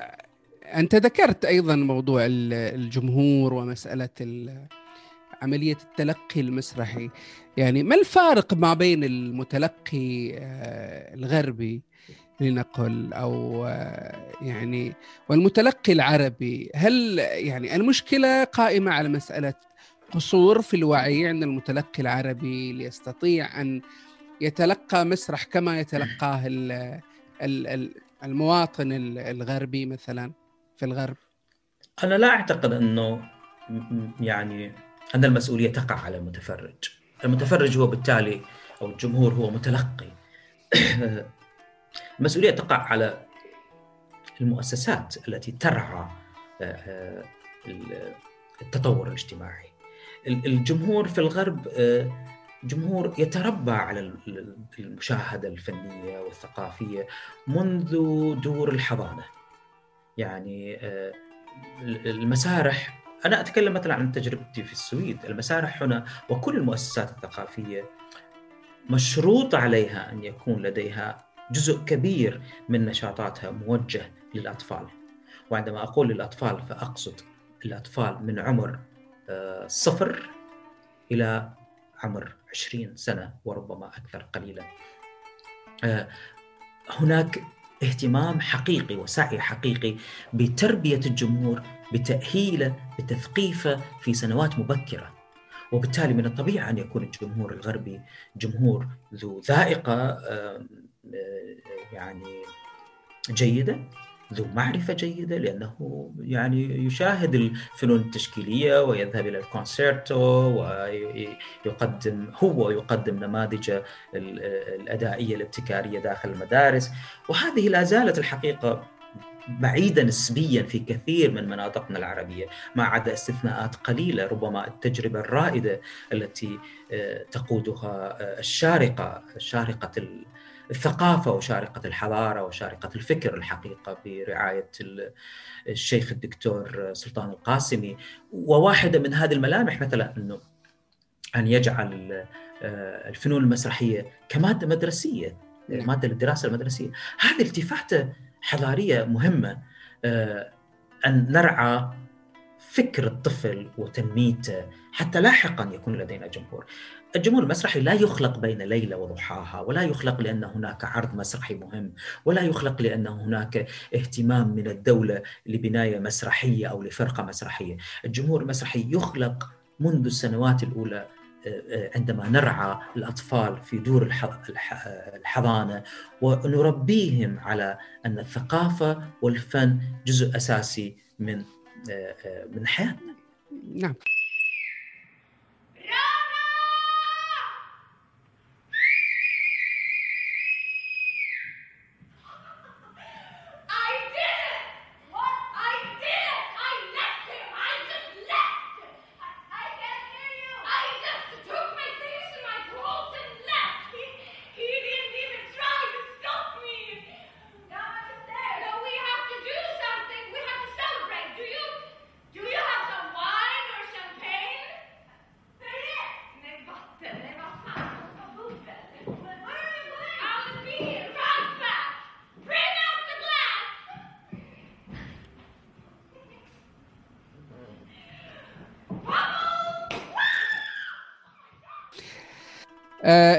أنت ذكرت أيضا موضوع ال- الجمهور ومسألة عملية التلقي المسرحي يعني ما الفارق ما بين المتلقي آه، الغربي لنقل آه، يعني والمتلقي العربي هل يعني المشكلة قائمة على مسألة قصور في الوعي عند المتلقي العربي ليستطيع أن يتلقى مسرح كما يتلقاه ال- ال- ال- المواطن ال- الغربي مثلا في الغرب أنا لا أعتقد أنه يعني أن المسؤولية تقع على المتفرج. المتفرج هو بالتالي أو الجمهور هو متلقي. المسؤوليه تقع على المؤسسات التي ترعى آه، آه، ال- التطور الاجتماعي. ال- الجمهور في الغرب آه، جمهور يتربى على ال- المشاهدة الفنية والثقافية منذ دور الحضانة. يعني المسارح أنا أتكلم مثلا عن تجربتي في السويد، المسارح هنا وكل المؤسسات الثقافية مشروط عليها أن يكون لديها جزء كبير من نشاطاتها موجه للأطفال. وعندما أقول للأطفال فأقصد الأطفال من عمر آه، صفر إلى عمر 20 سنة وربما أكثر قليلا. آه، هناك اهتمام حقيقي وسعي حقيقي بتربية الجمهور بتأهيله بتثقيفه في سنوات مبكرة وبالتالي من الطبيعي أن يكون الجمهور الغربي جمهور ذو آه، يعني جيدة ذو معرفة جيدة لأنه يعني يشاهد الفنون التشكيلية ويذهب إلى الكونسيرتو ويقدم هو يقدم نماذج ال- الأدائية الابتكارية داخل المدارس. وهذه لا زالت الحقيقة بعيدة نسبيا في كثير من مناطقنا العربية ما عدا استثناءات قليلة ربما التجربة الرائدة التي آه، تقودها آه، الشارقة شارقة الثقافة وشارقة الحضارة وشارقة الفكر الحقيقة برعاية ال- الشيخ الدكتور سلطان القاسمي. وواحدة من هذه الملامح مثلا أنه أن يجعل آه، الفنون المسرحية كمادة مدرسية نعم. مادة للدراسة المدرسية. هذه التفاتة حضارية مهمة آه، أن نرعى فكر الطفل وتنميته حتى لاحقا يكون لدينا جمهور. الجمهور المسرحي لا يخلق بين ليلة وضحاها ولا يخلق لأن هناك عرض مسرحي مهم ولا يخلق لأن هناك اهتمام من الدولة لبناية مسرحية أو لفرقة مسرحية. الجمهور المسرحي يخلق منذ السنوات الأولى آه، آه، عندما نرعى الأطفال في دور الح- الح- الحضانة ونربيهم على أن الثقافة والفن جزء أساسي من آه، من حياتنا. نعم.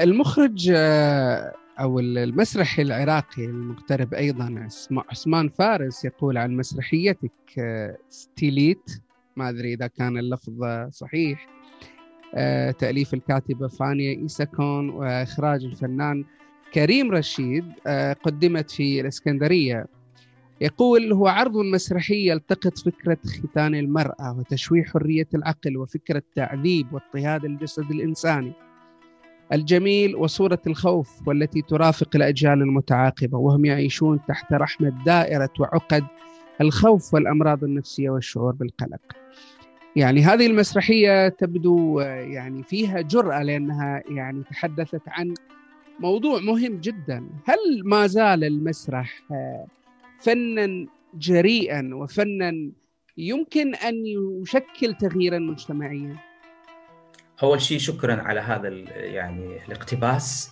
المخرج آه، أو المسرحي العراقي المغترب أيضا عثمان فارس يقول عن مسرحيتك آه، ستيليت. ما أدري إذا كان اللفظ صحيح. تأليف الكاتبة فانيا إيساكون وإخراج الفنان كريم رشيد قدمت في الإسكندرية. يقول هو عرض مسرحي يلتقط فكرة ختان المرأة وتشويه حرية العقل وفكرة تعذيب واضطهاد الجسد الإنساني. الجميل وصورة الخوف والتي ترافق الأجيال المتعاقبة وهم يعيشون تحت رحمة دائرة وعقد الخوف والأمراض النفسية والشعور بالقلق يعني هذه المسرحية تبدو يعني فيها جرأة لأنها يعني تحدثت عن موضوع مهم جدا هل ما زال المسرح فنا جريئا وفنا يمكن أن يشكل تغييرا مجتمعيا؟ أول شيء شكرا على هذا يعني الاقتباس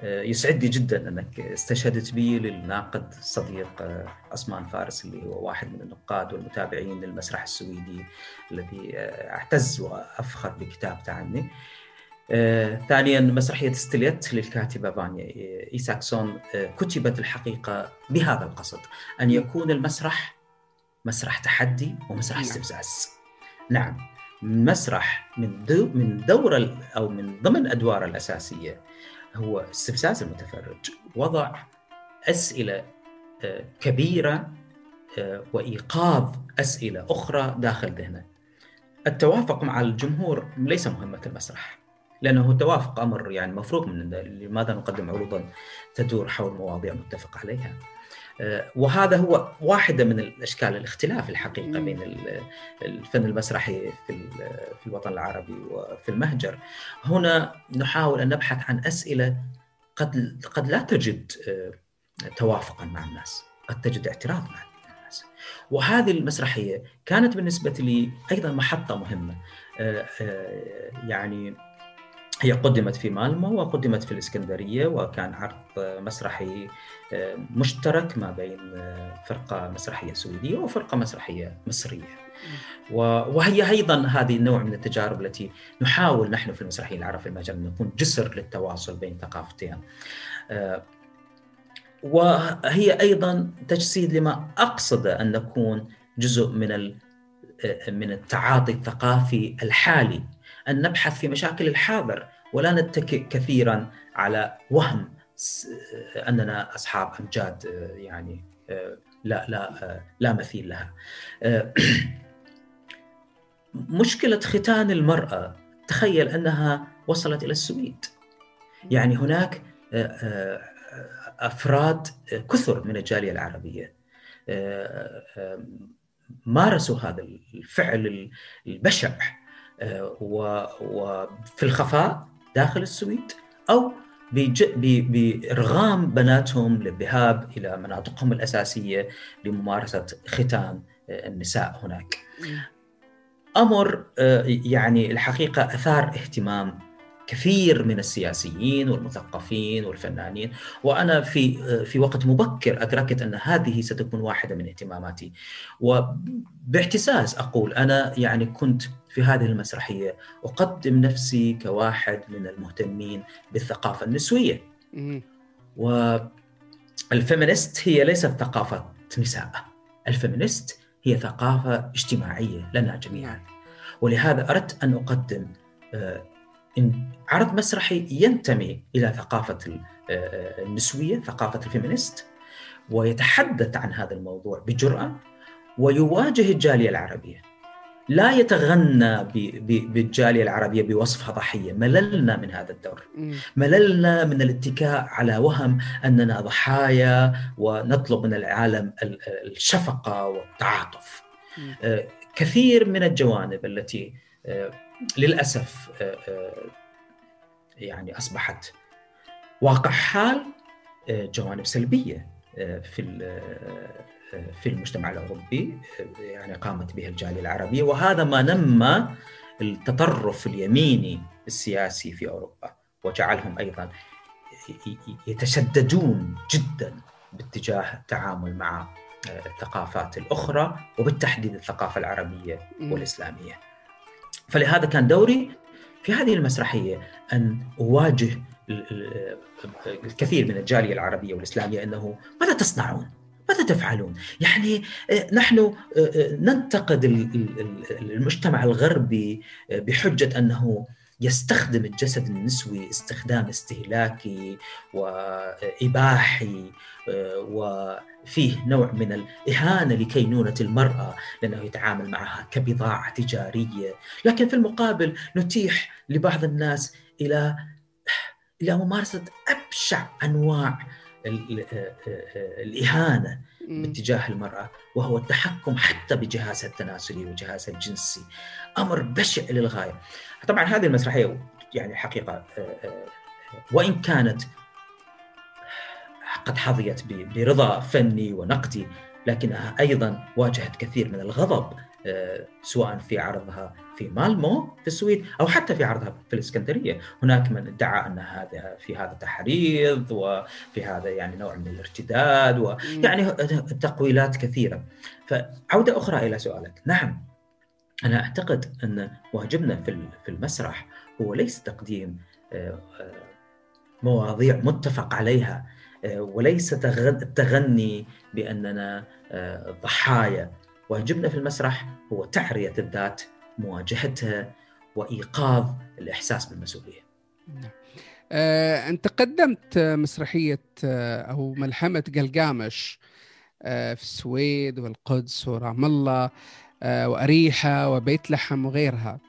آه، يسعدني جدا أنك استشهدت بي للناقد الصديق آه، عثمان فارس اللي هو واحد من النقاد والمتابعين للمسرح السويدي الذي آه، اعتز وأفخر بكتابته عني. ثانيا مسرحية ستيليت للكاتبة فانيا إيساكسون آه، كتبت الحقيقة بهذا القصد أن يكون المسرح مسرح تحدي ومسرح نعم. استفزاز نعم مسرح من دو من دور أو من ضمن أدواره الأساسية. هو استفزاز المتفرج. وضع أسئلة آه، كبيرة وإيقاظ أسئلة أخرى داخل ذهنه. التوافق مع الجمهور ليس مهمة المسرح لأنه التوافق أمر يعني مفروغ من لماذا نقدم عروضا تدور حول مواضيع متفق عليها. آه، وهذا هو واحدة من الأشكال الاختلاف الحقيقة بين الفن المسرحي في في الوطن العربي وفي المهجر. هنا نحاول أن نبحث عن أسئلة قد قد لا تجد آه، توافقا مع الناس قد تجد اعتراض مع الناس. وهذه المسرحية كانت بالنسبة لي أيضا محطة مهمة آه، يعني هي قدمت في مالمو وقدمت في الإسكندرية وكان عرض مسرحي آه، مشترك ما بين آه، فرقة مسرحية سويدية وفرقة مسرحية مصرية. وهي أيضا هذه النوع من التجارب التي نحاول نحن في المسرحية العرب في المجال نكون جسر للتواصل بين ثقافتين. آه، وهي أيضا تجسيد لما أقصد أن نكون جزء من من التعاطي الثقافي الحالي أن نبحث في مشاكل الحاضر ولا نتكئ كثيرا على وهم أننا أصحاب أمجاد يعني لا لا لا مثيل لها. مشكلة ختان المرأة تخيل أنها وصلت إلى السويد. يعني هناك أفراد كثر من الجالية العربية. مارسوا هذا الفعل البشع. وفي الخفاء داخل السويد أو بإرغام بناتهم للذهاب إلى مناطقهم الأساسية لممارسة ختان النساء هناك. أمر يعني الحقيقة أثار اهتمام كثير من السياسيين والمثقفين والفنانين وأنا في في وقت مبكر أدركت أن هذه ستكون واحدة من اهتماماتي وباعتزاز أقول أنا يعني كنت في هذه المسرحية. أقدم نفسي كواحد من المهتمين بالثقافة النسوية. وال feminist هي ليست ثقافة نساء. ال feminist هي ثقافة اجتماعية لنا جميعا. ولهذا أردت أن أقدم آه، عرض مسرحي ينتمي إلى ثقافة آه، النسوية، ثقافة ال feminist ويتحدث عن هذا الموضوع بجرأة ويواجه الجالية العربية. لا يتغنى بالجالية العربية بوصفها ضحية، مللنا من هذا الدور. مللنا من الاتكاء على وهم أننا ضحايا ونطلب من العالم الشفقة والتعاطف. آه، كثير من الجوانب التي للأسف آه، آه، يعني أصبحت واقع حال آه، جوانب سلبية في في المجتمع الأوروبي يعني قامت به الجالية العربية وهذا ما نمى التطرف اليميني السياسي في أوروبا وجعلهم أيضا يتشددون جدا باتجاه التعامل مع الثقافات الأخرى وبالتحديد الثقافة العربية والإسلامية. فلهذا كان دوري في هذه المسرحية أن أواجه الكثير من الجالية العربية والإسلامية إنه ماذا تصنعون؟ ماذا تفعلون؟ يعني آه، نحن آه، آه، ننتقد المجتمع الغربي بحجة أنه يستخدم الجسد النسوي استخدام استهلاكي وإباحي وفيه نوع من الإهانة لكينونة المرأة لأنه يتعامل معها كبضاعة تجارية لكن في المقابل نتيح لبعض الناس إلى إلى ممارسة أبشع أنواع الإهانة باتجاه المرأة وهو التحكم حتى بجهازها التناسلي وجهازها الجنسي. أمر بشع للغاية. طبعا هذه المسرحية يعني حقيقة وإن كانت قد حظيت برضا فني ونقدي لكنها أيضا واجهت كثير من الغضب سواء في عرضها في مالمو في السويد أو حتى في عرضها في الإسكندرية، هناك من ادعى أن هذا في هذا تحريض وفي هذا يعني نوع من الارتداد ويعني تقويلات كثيرة. فعودة أخرى إلى سؤالك، نعم أنا أعتقد أن واجبنا في في المسرح هو ليس تقديم آه، آه، مواضيع متفق عليها آه، وليس التغني بأننا ضحايا. واجبنا في المسرح هو تعرية الذات مواجهتها وإيقاظ الإحساس بالمسؤولية. نعم. آه، أنت قدمت مسرحية آه، أو ملحمة قلقامش آه، في السويد والقدس ورام الله آه، وأريحة وبيت لحم وغيرها.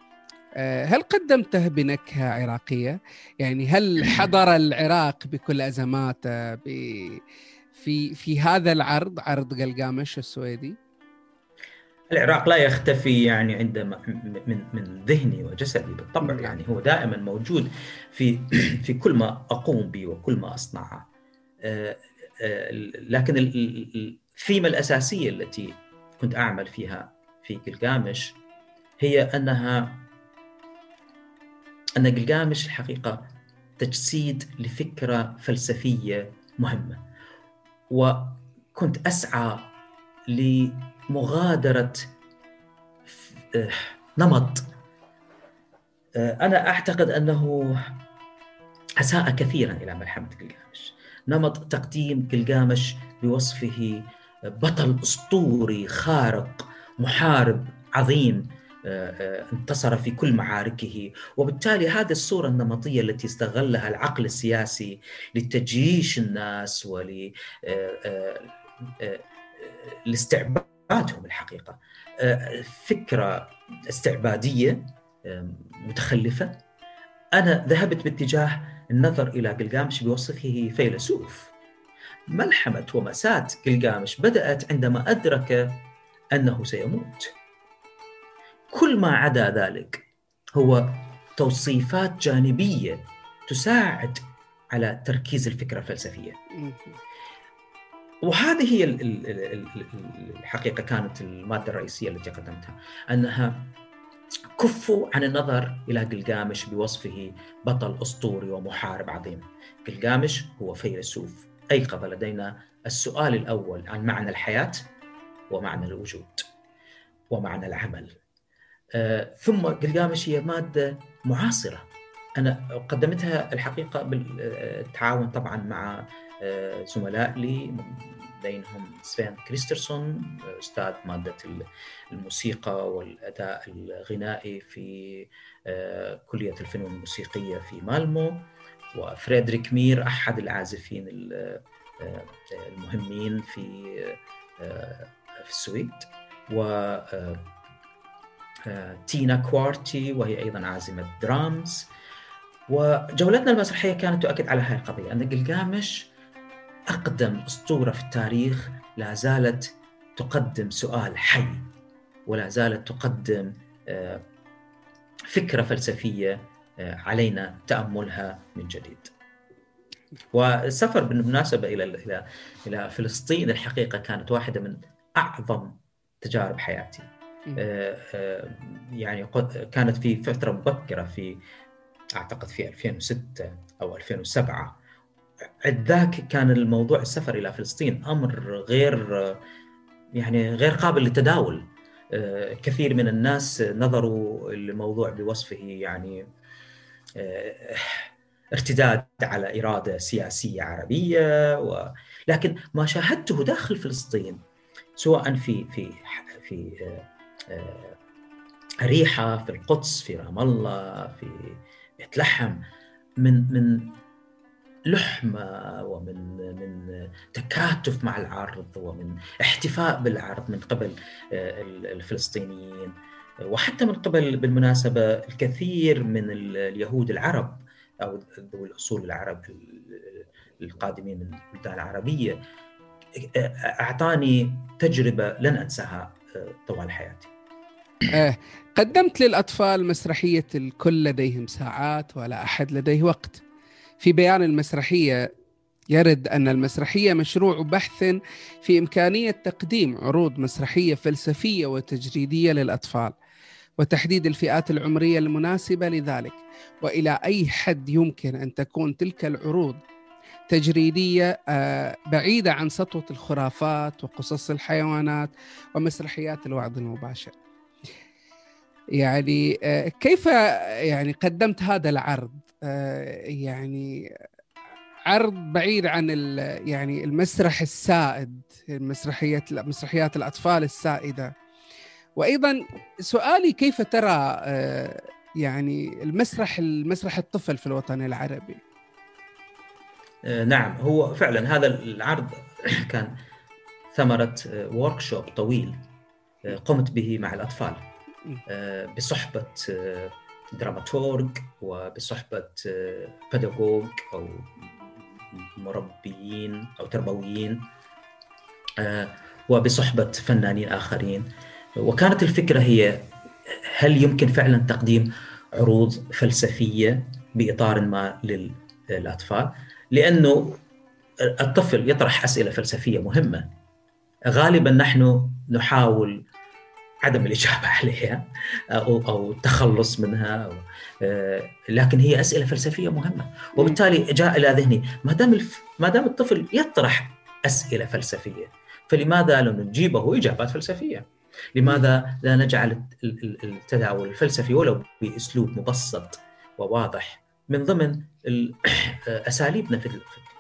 هل قدمته بنكهة عراقية؟ يعني هل حضر العراق بكل أزماته في في هذا العرض عرض قلقامش السويدي؟ العراق لا يختفي يعني عندما من من ذهني وجسدي بالطبع. نعم. يعني هو دائما موجود في في كل ما أقوم به وكل ما أصنعه. آه، آه، لكن الثيمة الأساسية التي كنت أعمل فيها في قلقامش هي انها أن قلقامش الحقيقة تجسيد لفكرة فلسفية مهمة. وكنت أسعى مغادرة آه، نمط. آه، أنا أعتقد أنه أساء كثيرا إلى ملحمة قلقامش نمط تقديم قلقامش بوصفه بطل أسطوري خارق محارب عظيم آه، انتصر في كل معاركه. وبالتالي هذه الصورة النمطية التي استغلها العقل السياسي لتجيش الناس ول الاستعباد ذاتهم الحقيقة. آه، فكرة استعبادية متخلفة. أنا ذهبت باتجاه النظر إلى قلقامش بوصفه فيلسوف. ملحمة ومساه قلقامش بدأت عندما أدرك أنه سيموت. كل ما عدا ذلك هو توصيفات جانبية تساعد على تركيز الفكرة الفلسفية. وهذه هي الحقيقة كانت المادة الرئيسية التي قدمتها أنها كفوا عن النظر إلى قلقامش بوصفه بطل أسطوري ومحارب عظيم. قلقامش هو فيلسوف أيقظ لدينا السؤال الأول عن معنى الحياة ومعنى الوجود ومعنى العمل. آه، ثم قلقامش هي مادة معاصرة أنا قدمتها الحقيقة بالتعاون طبعا مع زملاء لي بينهم سفين كريسترسون أستاذ مادة الموسيقى والأداء الغنائي في آه، كلية الفنون الموسيقية في مالمو وفريدريك مير أحد العازفين آه، المهمين في في السويد. و تينا كوارتي وهي أيضا عازمة درامز. وجولتنا المسرحية كانت تؤكد على هذه القضية أن قلقامش أقدم أسطورة في التاريخ لا زالت تقدم سؤال حي ولا زالت تقدم آه، فكرة فلسفية آه، علينا تأملها من جديد. والسفر بالمناسبة إلى إلى إلى فلسطين الحقيقة كانت واحدة من أعظم تجارب حياتي. آه، يعني كانت في فترة مبكرة في أعتقد في 2006 أو 2007 ذاك كان الموضوع السفر إلى فلسطين أمر غير يعني غير قابل للتداول آه، كثير من الناس نظروا الموضوع بوصفه يعني آه، ارتداد على إرادة سياسية عربية و... لكن ما شاهدته داخل فلسطين سواء في في في أريحة في القدس في رام الله في بيت لحم من من لحمة ومن من تكاتف مع العرض ومن احتفاء بالعرض من قبل الفلسطينيين. وحتى من قبل بالمناسبة الكثير من اليهود العرب أو ذوي الأصول العرب القادمين من البلدان العربية أعطاني تجربة لن أنساها طوال حياتي. آه قدمت للأطفال مسرحية الكل لديهم ساعات ولا أحد لديه وقت. في بيان المسرحية. يرد أن المسرحية مشروع بحث في إمكانية تقديم عروض مسرحية فلسفية وتجريدية للأطفال وتحديد الفئات العمرية المناسبة لذلك وإلى أي حد يمكن أن تكون تلك العروض تجريدية آه، بعيدة عن سطوة الخرافات وقصص الحيوانات ومسرحيات الوعظ المباشر. يعني آه، كيف يعني قدمت هذا العرض؟ يعني عرض بعيد عن يعني المسرح السائد مسرحيات مسرحيات الأطفال السائدة. وأيضا سؤالي كيف ترى يعني المسرح المسرح الطفل في الوطن العربي؟ آه، نعم هو فعلا هذا العرض كان ثمرة وركشوب آه، طويل آه، قمت به مع الأطفال بصحبة دراماتورغ وبصحبة بيداغوج أو مربيين أو تربويين وبصحبة فنانين آخرين. وكانت الفكرة هي هل يمكن فعلا تقديم عروض فلسفية بإطار ما للأطفال؟ لأنه الطفل يطرح أسئلة فلسفية مهمة. غالبا نحن نحاول عدم الإجابة عليها أو أو التخلص منها أو آه، لكن هي أسئلة فلسفية مهمة وبالتالي جاء إلى ذهني ما دام ما دام الطفل يطرح أسئلة فلسفية فلماذا لا نجيبه إجابات فلسفية؟ لماذا لا نجعل التداول الفلسفي ولو بأسلوب مبسط وواضح من ضمن أساليبنا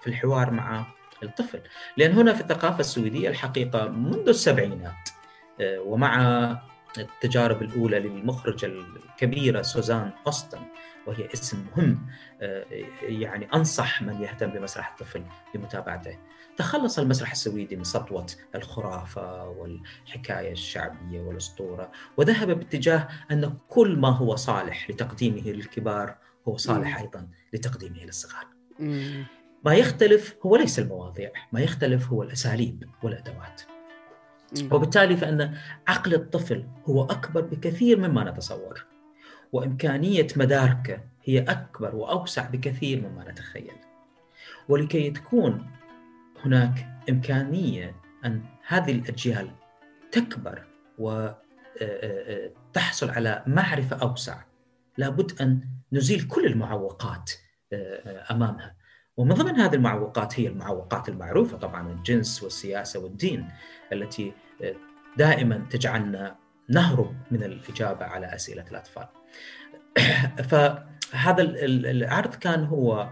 في الحوار مع الطفل لأن هنا في الثقافة السويدية الحقيقة منذ السبعينات آه، ومع التجارب الأولى للمخرجه الكبيرة سوزان أوستن وهي اسم مهم آه، يعني أنصح من يهتم بمسرح الطفل بمتابعته. تخلص المسرح السويدي من سطوة الخرافة والحكاية الشعبية والأسطورة وذهب باتجاه أن كل ما هو صالح لتقديمه للكبار هو صالح أيضا لتقديمه للصغار. ما يختلف هو ليس المواضيع، ما يختلف هو الأساليب والأدوات. وبالتالي فإن عقل الطفل هو أكبر بكثير مما نتصور. وإمكانية مداركه هي أكبر وأوسع بكثير مما نتخيل. ولكي تكون هناك إمكانية أن هذه الأجيال تكبر وتحصل على معرفة أوسع لابد أن نزيل كل المعوقات أمامها ومن ضمن هذه المعوقات هي المعوقات المعروفة طبعا الجنس والسياسة والدين التي دائما تجعلنا نهرب من الإجابة على أسئلة الأطفال. فهذا العرض كان هو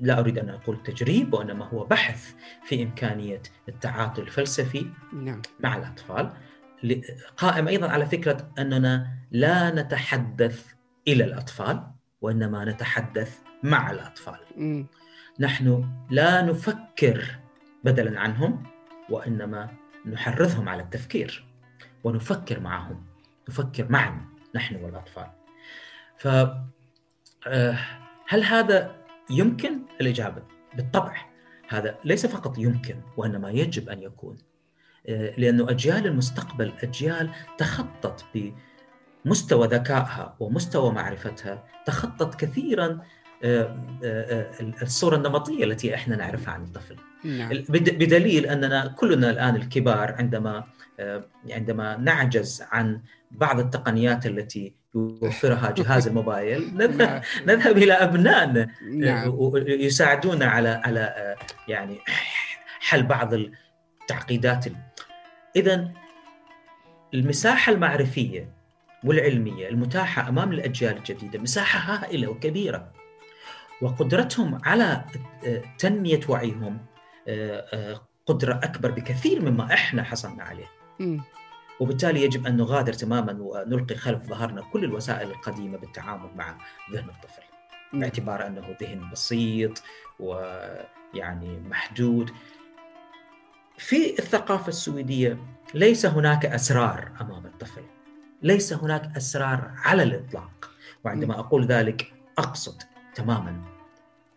لا أريد أن أقول تجريب وإنما هو بحث في إمكانية التعاطي الفلسفي نعم. مع الأطفال قائم أيضا على فكرة أننا لا نتحدث إلى الأطفال وإنما نتحدث مع الأطفال. م. نحن لا نفكر بدلا عنهم وإنما نحرضهم على التفكير ونفكر معهم نفكر معا نحن والأطفال. ف آه، هل هذا يمكن الإجابة؟ بالطبع هذا ليس فقط يمكن وإنما يجب أن يكون آه، لأنه أجيال المستقبل أجيال تخطت بمستوى ذكائها ومستوى معرفتها تخطت كثيرا آه، آه، الصورة النمطية التي إحنا نعرفها عن الطفل نعم. بدليل أننا كلنا الآن الكبار عندما عندما نعجز عن بعض التقنيات التي يوفرها جهاز الموبايل نذهب نعم. نذهب إلى ابنائنا نعم. يساعدونا على على يعني حل بعض التعقيدات اذا المساحة المعرفية والعلمية المتاحة أمام الأجيال الجديدة مساحة هائلة وكبيرة وقدرتهم على آه، تنمية وعيهم آه، آه، قدرة أكبر بكثير مما إحنا حصلنا عليه. وبالتالي يجب أن نغادر تماما ونلقي خلف ظهرنا كل الوسائل القديمة بالتعامل مع ذهن الطفل. باعتبار أنه ذهن بسيط ويعني محدود. في الثقافة السويدية ليس هناك أسرار أمام الطفل. ليس هناك أسرار على الإطلاق. وعندما أقول ذلك أقصد تماما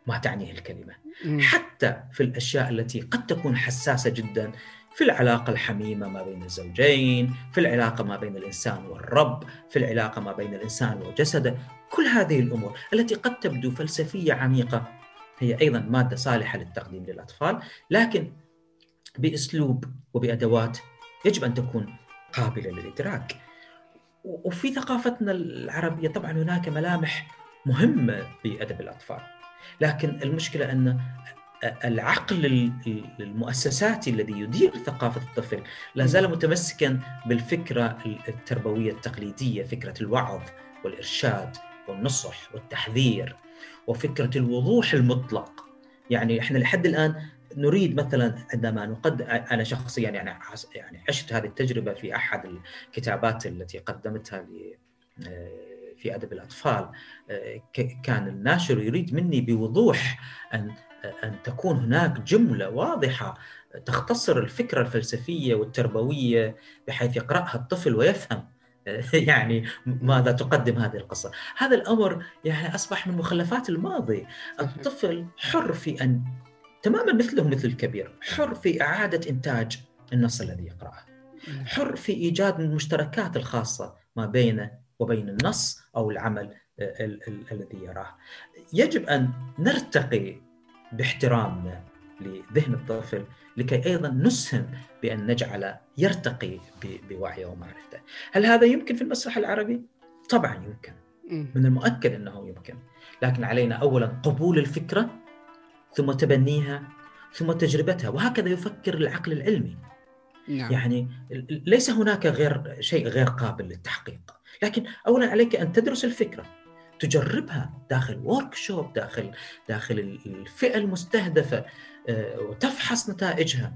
ما تعنيه الكلمة. مم. حتى في الأشياء التي قد تكون حساسة جدا في العلاقة الحميمة ما بين الزوجين، في العلاقة ما بين الإنسان والرب، في العلاقة ما بين الإنسان وجسده، كل هذه الأمور التي قد تبدو فلسفية عميقة هي أيضا مادة صالحة للتقديم للأطفال، لكن بأسلوب وبأدوات يجب أن تكون قابلة للإدراك. وفي ثقافتنا العربية طبعا هناك ملامح مهمة في ادب الأطفال. لكن المشكلة أن العقل ال- المؤسساتي الذي يدير ثقافة الطفل لا زال متمسكا بالفكرة التربوية التقليدية، فكرة الوعظ والإرشاد والنصح والتحذير وفكرة الوضوح المطلق. يعني إحنا لحد الآن نريد مثلا عندما نقدم أنا شخصيا يعني يعني عشت هذه التجربة في أحد الكتابات التي قدمتها ل في أدب الأطفال. ك- كان الناشر يريد مني بوضوح أن أن تكون هناك جملة واضحة تختصر الفكرة الفلسفية والتربوية بحيث يقرأها الطفل ويفهم يعني ماذا تقدم هذه القصة. هذا الأمر يعني أصبح من مخلفات الماضي. الطفل حر في أن تماما مثله مثل الكبير حر في إعادة إنتاج النص الذي يقرأه. حر في إيجاد المشتركات الخاصة ما بينه وبين النص أو العمل ال- ال- الذي يراه. يجب أن نرتقي باحترامنا لذهن الطفل لكي أيضا نسهم بأن نجعل يرتقي بوعيه ومعرفته. هل هذا يمكن في المسرح العربي؟ طبعا يمكن. من المؤكد إنه يمكن. لكن علينا اولا قبول الفكرة ثم تبنيها ثم تجربتها وهكذا يفكر العقل العلمي. نعم يعني ليس هناك غير شيء غير قابل للتحقيق لكن اولا عليك أن تدرس الفكرة تجربها داخل ورك شوب داخل داخل الفئة المستهدفة آه، وتفحص نتائجها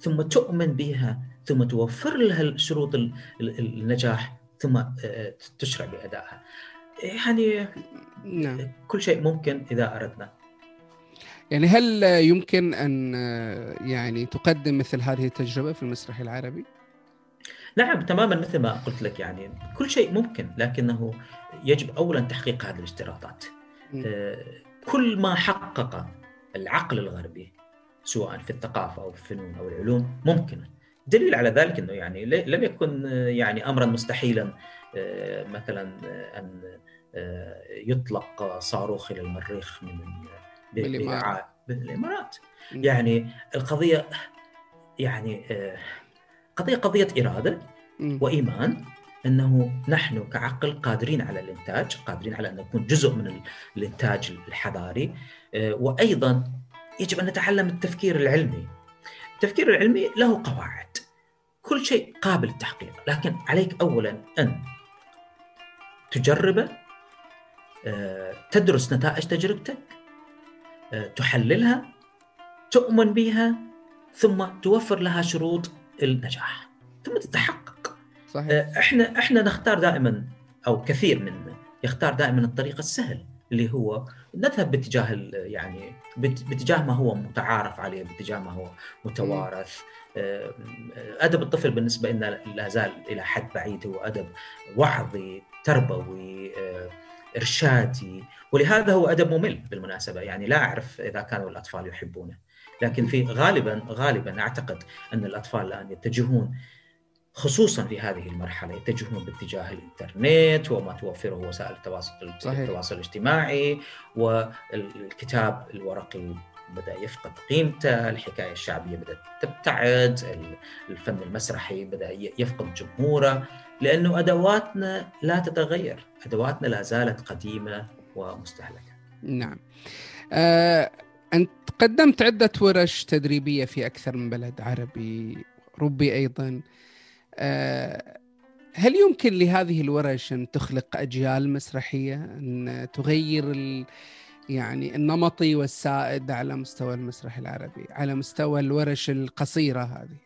ثم تؤمن بها ثم توفر لها شروط ال- ال- النجاح ثم آه، تشرع بأدائها. يعني نعم. كل شيء ممكن إذا أردنا. يعني هل يمكن أن يعني تقدم مثل هذه التجربة في المسرح العربي؟ نعم تماما مثل ما قلت لك يعني. كل شيء ممكن لكنه يجب اولا تحقيق هذه الاشتراطات. آه، كل ما حقق العقل الغربي سواء في الثقافة أو في الفنون أو العلوم ممكن. دليل على ذلك إنه يعني لم يكن آه، يعني امرا مستحيلا آه، مثلا أن يطلق صاروخ إلى المريخ من بالامارات. يعني القضية يعني قضية إرادة مم. وإيمان أنه نحن كعقل قادرين على الإنتاج، قادرين على أن نكون جزء من ال- الإنتاج الحضاري آه، وأيضا يجب أن نتعلم التفكير العلمي. التفكير العلمي له قواعد. كل شيء قابل للتحقيق، لكن عليك اولا أن تجربه آه، تدرس نتائج تجربتك آه، تحللها تؤمن بها ثم توفر لها شروط النجاح. ثم تتحقق. صحيح. آه، إحنا إحنا نختار دائما أو كثير منا يختار دائما الطريق السهل اللي هو نذهب باتجاه يعني بات- باتجاه ما هو متعارف عليه باتجاه ما هو متوارث. آه، أدب الطفل بالنسبة لنا لا زال إلى حد بعيد هو أدب وعظي تربوي آه، إرشادي. ولهذا هو أدب ممل بالمناسبة. يعني لا أعرف إذا كانوا الأطفال يحبونه. لكن في غالبا غالبا أعتقد أن الأطفال الآن يتجهون خصوصا في هذه المرحلة يتجهون باتجاه الإنترنت وما توفره وسائل التواصل صحيح. التواصل الاجتماعي والكتاب الورقي بدأ يفقد قيمته، الحكاية الشعبية بدأت تبتعد، الفن المسرحي بدأ يفقد جمهوره لأنه أدواتنا لا تتغير، أدواتنا لا زالت قديمة ومستهلكة. نعم آه، أنت قدمت عدة ورش تدريبية في أكثر من بلد عربي أوروبي أيضا آه، هل يمكن لهذه الورش أن تخلق أجيال مسرحية أن تغير. يعني النمطي والسائد على مستوى المسرح العربي على مستوى الورش القصيرة هذه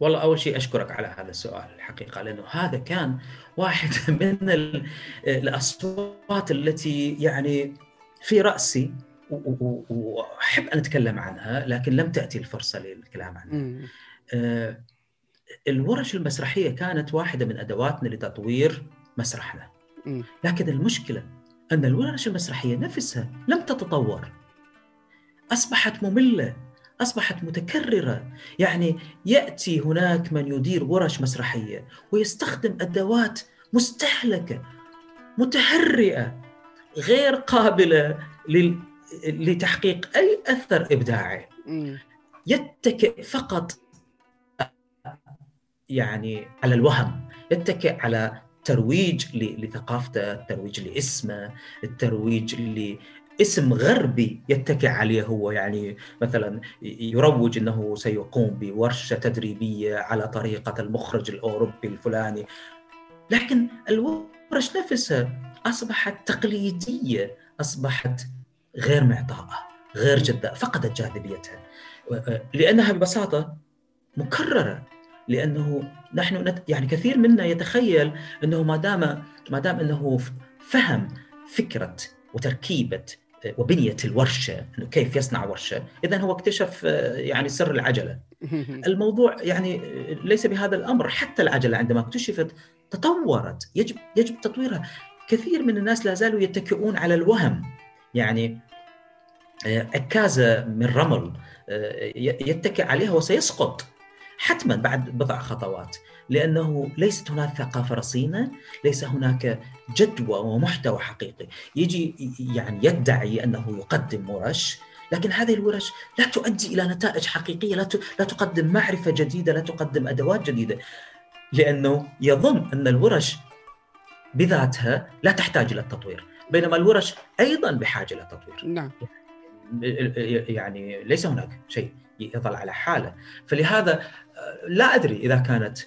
والله أول شيء أشكرك على هذا السؤال الحقيقة لأنه هذا كان واحد من ال- الأصوات التي يعني في رأسي وأحب أن أتكلم عنها لكن لم تأتي الفرصة للكلام عنها. آه، الورش المسرحية كانت واحدة من أدواتنا لتطوير مسرحنا. مم. لكن المشكلة أن الورش المسرحية نفسها لم تتطور. أصبحت مملة، أصبحت متكررة، يعني يأتي هناك من يدير ورش مسرحية ويستخدم أدوات مستهلكة متهرئة غير قابلة لل... لتحقيق أي أثر إبداعي. يتكئ فقط يعني على الوهم يتكئ على ترويج لثقافته الترويج لاسمه الترويج لاسم غربي يتكئ عليه هو. يعني مثلا يروج إنه سيقوم بورشة تدريبية على طريقة المخرج الأوروبي الفلاني. لكن الورش نفسها أصبحت تقليدية أصبحت غير معطاءة غير جداء فقدت جاذبيتها. لأنها ببساطة مكررة لأنه نحن نت... يعني كثير منا يتخيل أنه ما دام ما دام أنه ف- فهم فكرة وتركيبة وبنية الورشة إنه كيف يصنع ورشة. اذا هو اكتشف آه، يعني سر العجلة. الموضوع يعني ليس بهذا الأمر. حتى العجلة عندما اكتشفت تطورت يجب يجب تطويرها. كثير من الناس لا زالوا يتكئون على الوهم. يعني آه، عكازه من رمل آه، يتكئ عليها وسيسقط حتما بعد بضع خطوات لأنه ليست هناك ثقافة رصينة، ليس هناك جدوى ومحتوى حقيقي، يجي يعني يدعي أنه يقدم ورش لكن هذه الورش لا تؤدي إلى نتائج حقيقية، لا لا تقدم معرفة جديدة، لا تقدم أدوات جديدة. لأنه يظن أن الورش بذاتها لا تحتاج إلى التطوير، بينما الورش أيضا بحاجة إلى التطوير. نعم يعني ليس هناك شيء يظل على حالة فلهذا لا أدري إذا كانت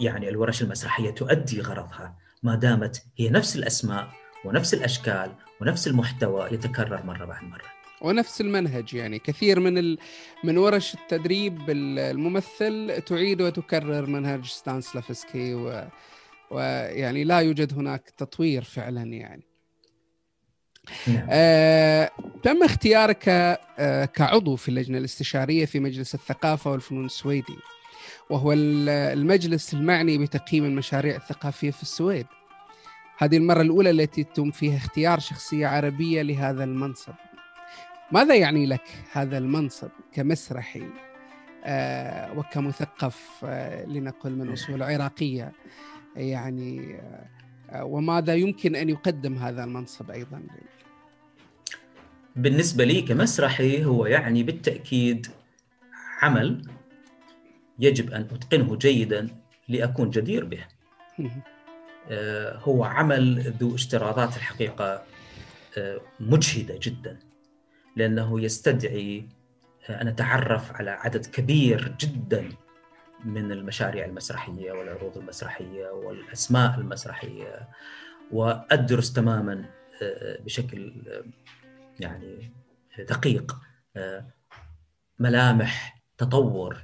يعني الورش المسرحية تؤدي غرضها ما دامت هي نفس الأسماء ونفس الأشكال ونفس المحتوى يتكرر مرة بعد مرة. ونفس المنهج يعني كثير من ال... من ورش التدريب ال- الممثل تعيد وتكرر منهج ستانسلافسكي و... ويعني لا يوجد هناك تطوير فعلا يعني. نعم. آه، تم اختيارك آه، كعضو في اللجنة الاستشارية في مجلس الثقافة والفنون السويدي وهو ال- المجلس المعني بتقييم المشاريع الثقافية في السويد. هذه المرة الأولى التي يتم فيها اختيار شخصية عربية لهذا المنصب. ماذا يعني لك هذا المنصب كمسرحي آه، وكمثقف آه، لنقل من أصول عراقية؟ يعني آه، وماذا يمكن أن يقدم هذا المنصب أيضا بالنسبة لي كمسرحي هو يعني بالتأكيد عمل يجب أن أتقنه جيدا لأكون جدير به. آه، هو عمل ذو اشتراطات الحقيقة آه، مجهدة جدا لأنه يستدعي أن أتعرف على عدد كبير جدا من المشاريع المسرحية والعروض المسرحية والأسماء المسرحية وأدرس تماما آه، بشكل آه، يعني دقيق آه، ملامح تطور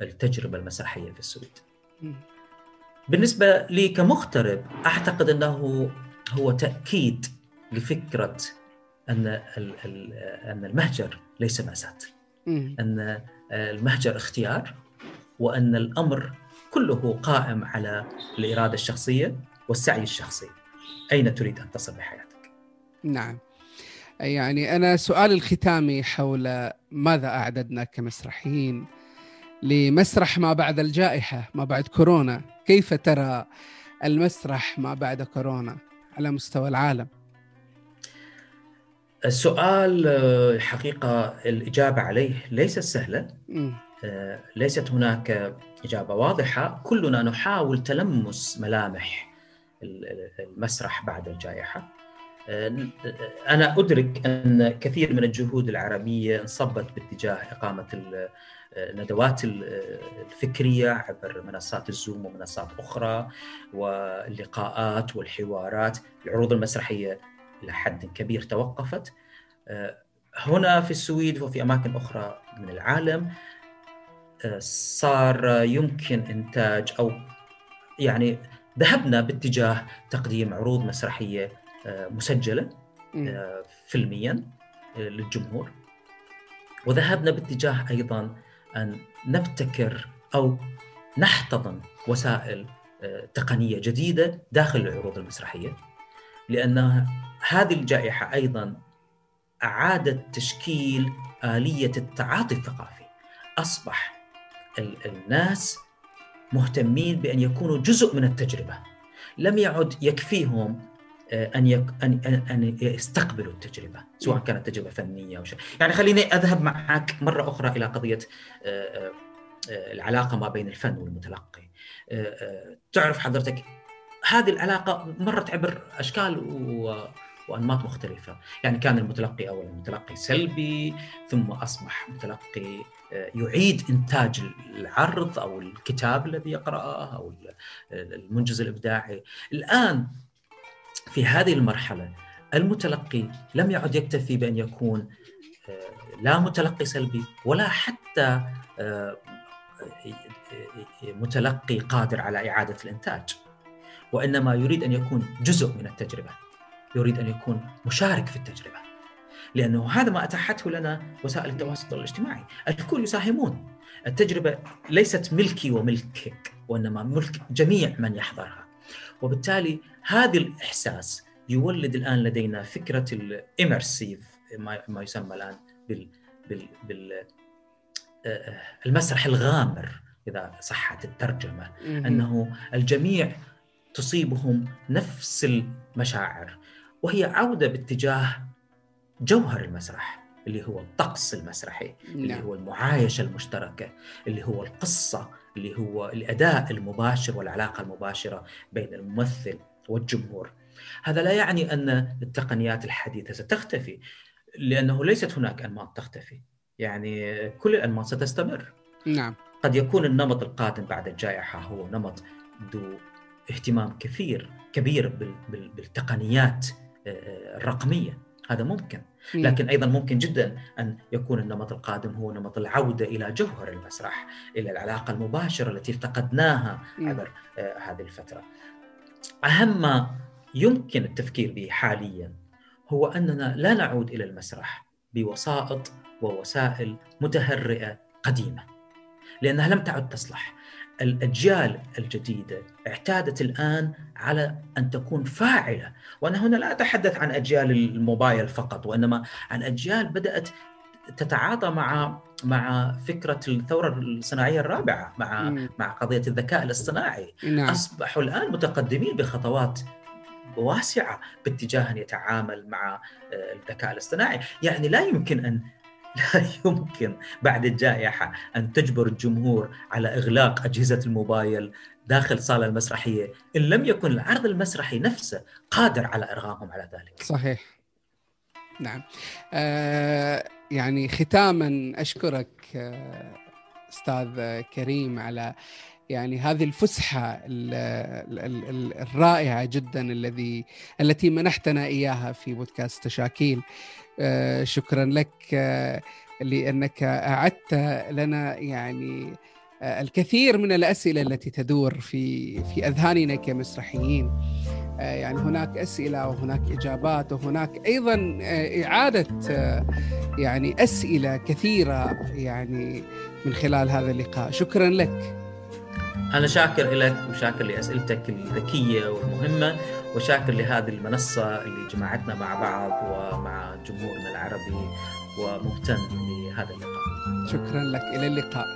التجربة المسرحية في السويد. بالنسبة لي كمغترب أعتقد أنه هو تأكيد لفكرة أن ال- ال- أن المهجر ليس مأساة. أن المهجر اختيار وأن الأمر كله قائم على الإرادة الشخصية والسعي الشخصي. أين تريد أن تصل بحياتك؟ نعم. يعني أنا سؤال الختامي حول ماذا أعددنا كمسرحيين لمسرح ما بعد الجائحة ما بعد كورونا. كيف ترى المسرح ما بعد كورونا على مستوى العالم؟ السؤال آه، حقيقة الإجابة عليه ليست سهلة. مم. آه، ليست هناك إجابة واضحة. كلنا نحاول تلمس ملامح ال- ال- المسرح بعد الجائحة. آه، أنا أدرك أن كثير من الجهود العربية انصبت باتجاه إقامة ال- الندوات الفكرية عبر منصات الزوم ومنصات أخرى واللقاءات والحوارات. العروض المسرحية إلى حد كبير توقفت. هنا في السويد وفي أماكن أخرى من العالم صار يمكن إنتاج أو يعني ذهبنا باتجاه تقديم عروض مسرحية مسجلة فيلميا للجمهور. وذهبنا باتجاه أيضا أن نبتكر أو نحتضن وسائل تقنية جديدة داخل العروض المسرحية لأن هذه الجائحة أيضا أعادت تشكيل آلية التعاطي الثقافي. أصبح الناس مهتمين بأن يكونوا جزء من التجربة. لم يعد يكفيهم أن يك... ان ان يستقبلوا التجربة سواء كانت تجربة فنية أو شيء. يعني خليني أذهب معك مرة أخرى إلى قضية العلاقة ما بين الفن والمتلقي. تعرف حضرتك هذه العلاقة مرت عبر أشكال و... وأنماط مختلفة، يعني كان المتلقي اولا متلقي سلبي ثم أصبح متلقي يعيد إنتاج العرض أو الكتاب الذي يقرأه أو المنجز الإبداعي، الآن في هذه المرحلة المتلقي لم يعد يكتفي بأن يكون لا متلقي سلبي ولا حتى متلقي قادر على إعادة الإنتاج. وإنما يريد أن يكون جزء من التجربة يريد أن يكون مشارك في التجربة. لأنه هذا ما أتاحته لنا وسائل التواصل الاجتماعي. الكل يساهمون. التجربة ليست ملكي وملكك وإنما ملك جميع من يحضرها. وبالتالي هذا الإحساس يولد الآن لدينا فكرة الامرسيف ما يسمى الآن بال بال بال المسرح الغامر إذا صحت الترجمة. أنه الجميع تصيبهم نفس المشاعر. وهي عودة باتجاه جوهر المسرح اللي هو الطقس المسرحي اللي نعم. هو المعايشة المشتركة اللي هو القصة اللي هو الأداء المباشر والعلاقة المباشرة بين الممثل والجمهور. هذا لا يعني أن التقنيات الحديثة ستختفي لأنه ليست هناك أنماط تختفي. يعني كل الأنماط ستستمر. نعم. قد يكون النمط القادم بعد الجائحة هو نمط ذو اهتمام كثير كبير بالتقنيات الرقمية. هذا ممكن. لكن أيضا ممكن جدا أن يكون النمط القادم هو نمط العودة إلى جوهر المسرح إلى العلاقة المباشرة التي افتقدناها عبر هذه الفترة. أهم ما يمكن التفكير به حاليا هو أننا لا نعود إلى المسرح بوسائط ووسائل متهرئة قديمة لأنها لم تعد تصلح. الأجيال الجديدة اعتادت الآن على أن تكون فاعلة وأنا هنا لا أتحدث عن أجيال الموبايل فقط وإنما عن أجيال بدأت تتعاطى مع مع فكرة الثورة الصناعية الرابعة مع م. مع قضية الذكاء الاصطناعي نعم. أصبحوا الآن متقدمين بخطوات واسعة باتجاه أن يتعامل مع الذكاء الاصطناعي يعني لا يمكن أن لا يمكن بعد الجائحة أن تجبر الجمهور على إغلاق أجهزة الموبايل داخل الصالة المسرحية. إن لم يكن العرض المسرحي نفسه قادر على إرغامهم على ذلك. صحيح. نعم. آه يعني ختاما أشكرك آه أستاذ كريم على يعني هذه الفسحة الرائعة جدا الذي التي منحتنا إياها في بودكاست تشاكيل. شكرا لك لأنك أعدت لنا يعني الكثير من الأسئلة التي تدور في في أذهاننا كمسرحيين. يعني هناك أسئلة وهناك إجابات وهناك أيضا إعادة يعني أسئلة كثيرة يعني من خلال هذا اللقاء. شكرا لك. أنا شاكر لك وشاكر لأسئلتك الذكية والمهمة وشاكر لهذه المنصة اللي جمعتنا مع بعض ومع جمهورنا العربي ومهتم لهذا اللقاء. شكرا لك. إلى اللقاء.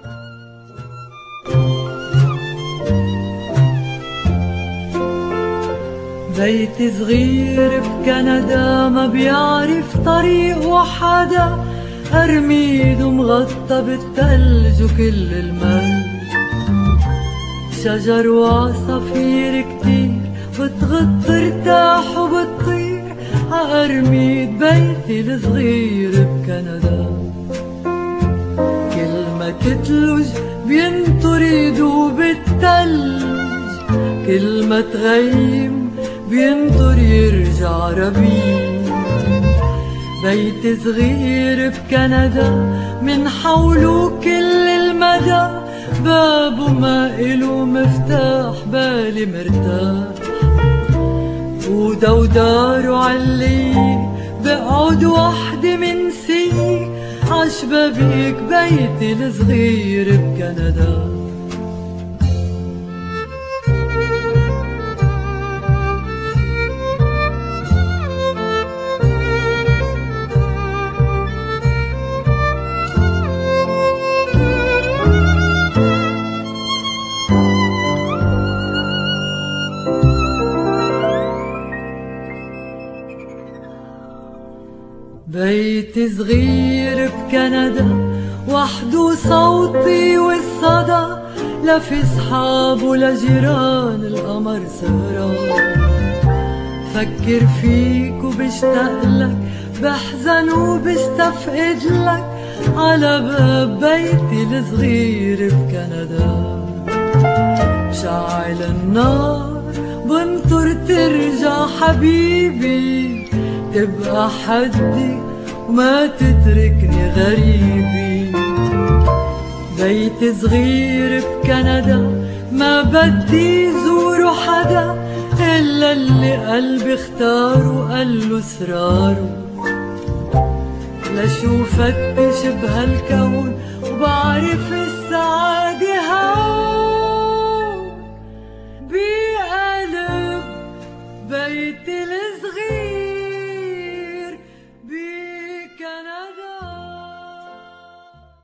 بيت صغير بكندا ما بيعرف طريق وحدا أرميد مغطى بالثلج وكل المال شجر وعصافير كتير بتغط ارتاح وبتطير. عأرميد بيتي الصغير بكندا. كل ما وقت تلج بينطر يدوب التلج كل ما تغيم بينطر يرجع ربيع بيت صغير بكندا من حوله كل المدى. بابه ما إله مفتاح بالي مرتاح. ودوداره علي بقعد وحدي من سي عشبابيك بيتي الصغير بكندا. بيت صغير بكندا وحده صوتي والصدى لا في صحاب ولا جيران القمر سهران فكر فيك وبشتاق لك بحزن وبستفقد لك على باب بيتي الصغير بكندا بشعل النار بنطر ترجع حبيبي تبقى حدي ما تتركني غريبي. بيت صغير بكندا ما بدي زوره حدا إلا اللي قلبي اختاره قال له سراره لشو فتش بهالكون وبعرف السعادة هون. بقلب بيت الاسم